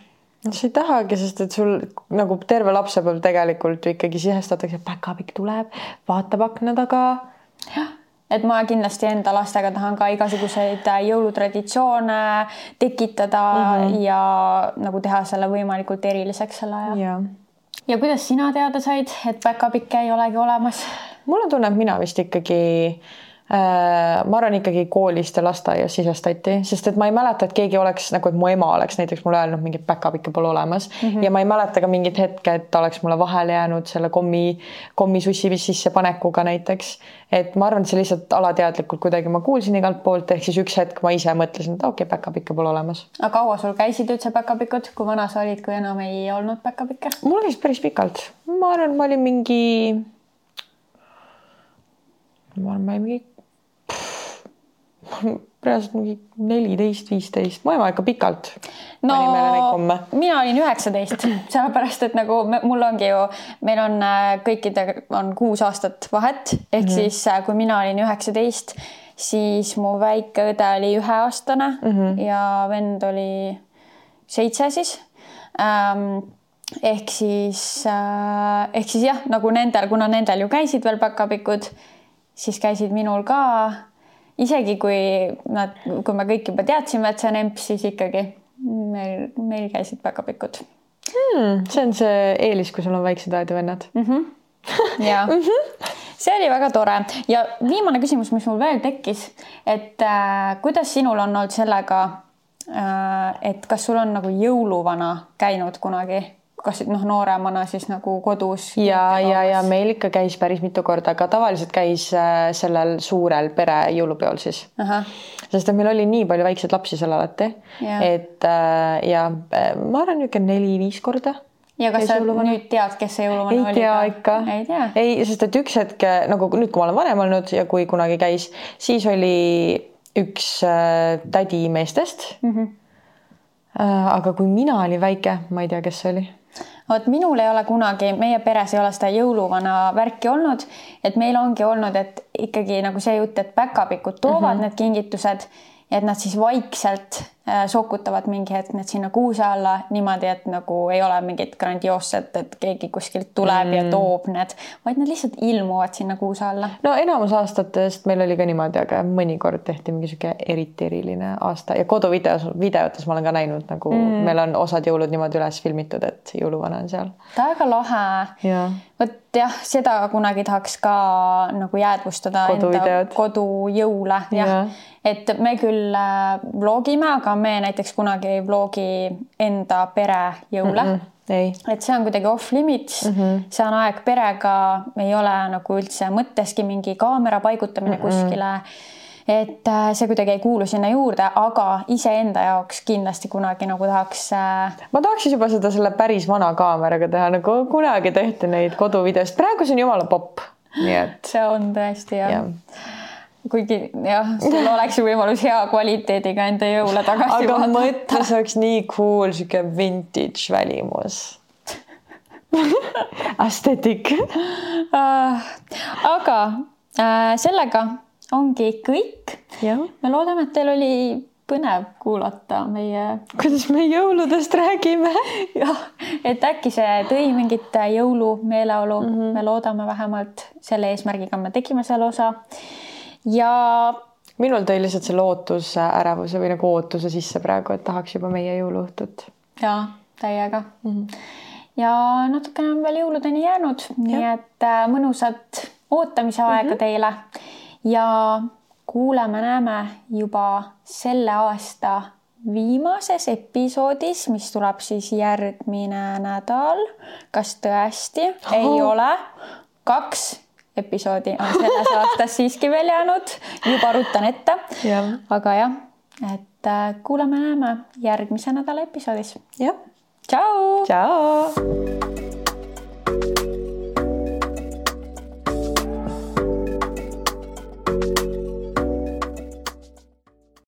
S4: no sa ei tahagi, sest et sul nagu terve lapsepõlv tegelikult ikkagi sisestatakse, päkapikk tuleb, vaatab akna taga.
S3: jah et ma kindlasti enda lastega tahan ka igasuguseid äh, jõulutraditsioone tekitada mm -hmm. ja nagu teha selle võimalikult eriliseks selle aja.
S4: ja,
S3: ja kuidas sina teada said, et päkapikke ei olegi olemas?
S4: mul on tunne, et mina vist ikkagi Äh, ma arvan ikkagi koolist ja lasteaias sisestati, sest et ma ei mäleta, et keegi oleks nagu, et mu ema oleks näiteks mulle öelnud, mingit päkapikke pole olemas mm -hmm. ja ma ei mäleta ka mingit hetke, et ta oleks mulle vahele jäänud selle kommi, kommisussi sissepanekuga näiteks. et ma arvan, et see lihtsalt alateadlikult kuidagi ma kuulsin igalt poolt, ehk siis üks hetk ma ise mõtlesin, et okei okay,, päkapikke pole olemas.
S3: aga kaua sul käisid üldse päkapikud, kui vana sa olid, kui enam ei olnud päkapikke?
S4: mul käis päris pikalt, ma arvan, ma olin mingi ma arvan, ma olin mingi reaalselt mingi neliteist, viisteist, mu ema ikka pikalt
S3: no mina olin üheksateist, sellepärast et nagu me, mul ongi ju, meil on äh, kõikidega on kuus aastat vahet, ehk mm -hmm. siis äh, kui mina olin üheksateist, siis mu väike õde oli üheaastane mm -hmm. ja vend oli seitse siis ähm, ehk siis äh,, ehk siis jah, nagu nendel, kuna nendel ju käisid veel päkapikud, siis käisid minul ka isegi kui nad, kui me kõik juba teadsime, et see on emps, siis ikkagi meil, meil käisid päkapikud
S4: hmm,. see on see eelis, kui sul on väiksed õed ja vennad
S3: mm. -hmm. ja -hmm. see oli väga tore ja viimane küsimus, mis mul veel tekkis, et äh, kuidas sinul on olnud sellega äh,, et kas sul on nagu jõuluvana käinud kunagi? Kas noh, nooremana siis nagu kodus?
S4: ja, ja, ja meil ikka käis päris mitu korda, aga tavaliselt käis äh, sellel suurel pere jõulupeol siis. sest et meil oli nii palju väikseid lapsi seal alati, et äh, ja äh, ma arvan, niisugune neli-viis korda
S3: ja kas sa jõuluvana? nüüd tead, kes see jõuluvana
S4: ei
S3: oli?
S4: tea ikka.
S3: ei tea?
S4: ei, sest et üks hetk nagu nüüd, kui ma olen vanem olnud ja kui kunagi käis, siis oli üks äh, tädi meestest mm. -hmm. Äh, aga kui mina olin väike, ma ei tea, kes see oli
S3: vot minul ei ole kunagi, meie peres ei ole seda jõuluvana värki olnud, et meil ongi olnud, et ikkagi nagu see jutt, et päkapikud toovad mm -hmm. need kingitused et nad siis vaikselt sokutavad mingi hetk need sinna kuuse alla niimoodi, et nagu ei ole mingit grandioosset, et keegi kuskilt tuleb mm. ja toob need, vaid nad lihtsalt ilmuvad sinna kuuse alla.
S4: no enamus aastatest meil oli ka niimoodi, aga mõnikord tehti mingi sihuke eriti eriline aasta ja koduvideos, videotes ma olen ka näinud nagu mm. meil on osad jõulud niimoodi üles filmitud, et jõuluvana on seal.
S3: väga lahe. vot jah, seda kunagi tahaks ka nagu jäädvustada enda kodujõule jah ja. ja., et me küll äh, vlogime, aga me näiteks kunagi ei vlogi enda pere jõule mm. -mm
S4: ei.
S3: et see on kuidagi off limits mm, -hmm. see on aeg perega, ei ole nagu üldse mõtteski mingi kaamera paigutamine mm -hmm. kuskile. et äh, see kuidagi ei kuulu sinna juurde, aga iseenda jaoks kindlasti kunagi nagu tahaks äh....
S4: ma tahaks siis juba seda selle päris vana kaameraga teha, nagu kunagi tehti neid koduvideosid, praegu see on jumala popp, nii et.
S3: see on tõesti jah ja kuigi jah, sul oleks ju võimalus hea kvaliteediga enda jõule tagasi
S4: aga vaadata. mõtle, see oleks nii cool, sihuke vintage välimus Aesthetic
S3: uh,. aga uh, sellega ongi kõik. me loodame, et teil oli põnev kuulata meie.
S4: kuidas me jõuludest räägime
S3: jah, et äkki see tõi mingit jõulumeeleolu mm, -hmm. me loodame vähemalt selle eesmärgiga me tegime selle osa ja
S4: minul tõi lihtsalt selle ootuse, ärevuse või nagu ootuse sisse praegu, et tahaks juba meie jõuluõhtut.
S3: ja täiega mm. -hmm. ja natukene on veel jõuludeni jäänud, nii et äh, mõnusat ootamise aega mm -hmm. teile ja kuuleme-näeme juba selle aasta viimases episoodis, mis tuleb siis järgmine nädal. kas tõesti oh. ei ole kaks episoodi on selles aastas siiski veel jäänud, juba ruttan ette. aga jah, et äh, kuuleme-näeme järgmise nädala episoodis.
S4: jah.
S3: tšau.
S4: tšau.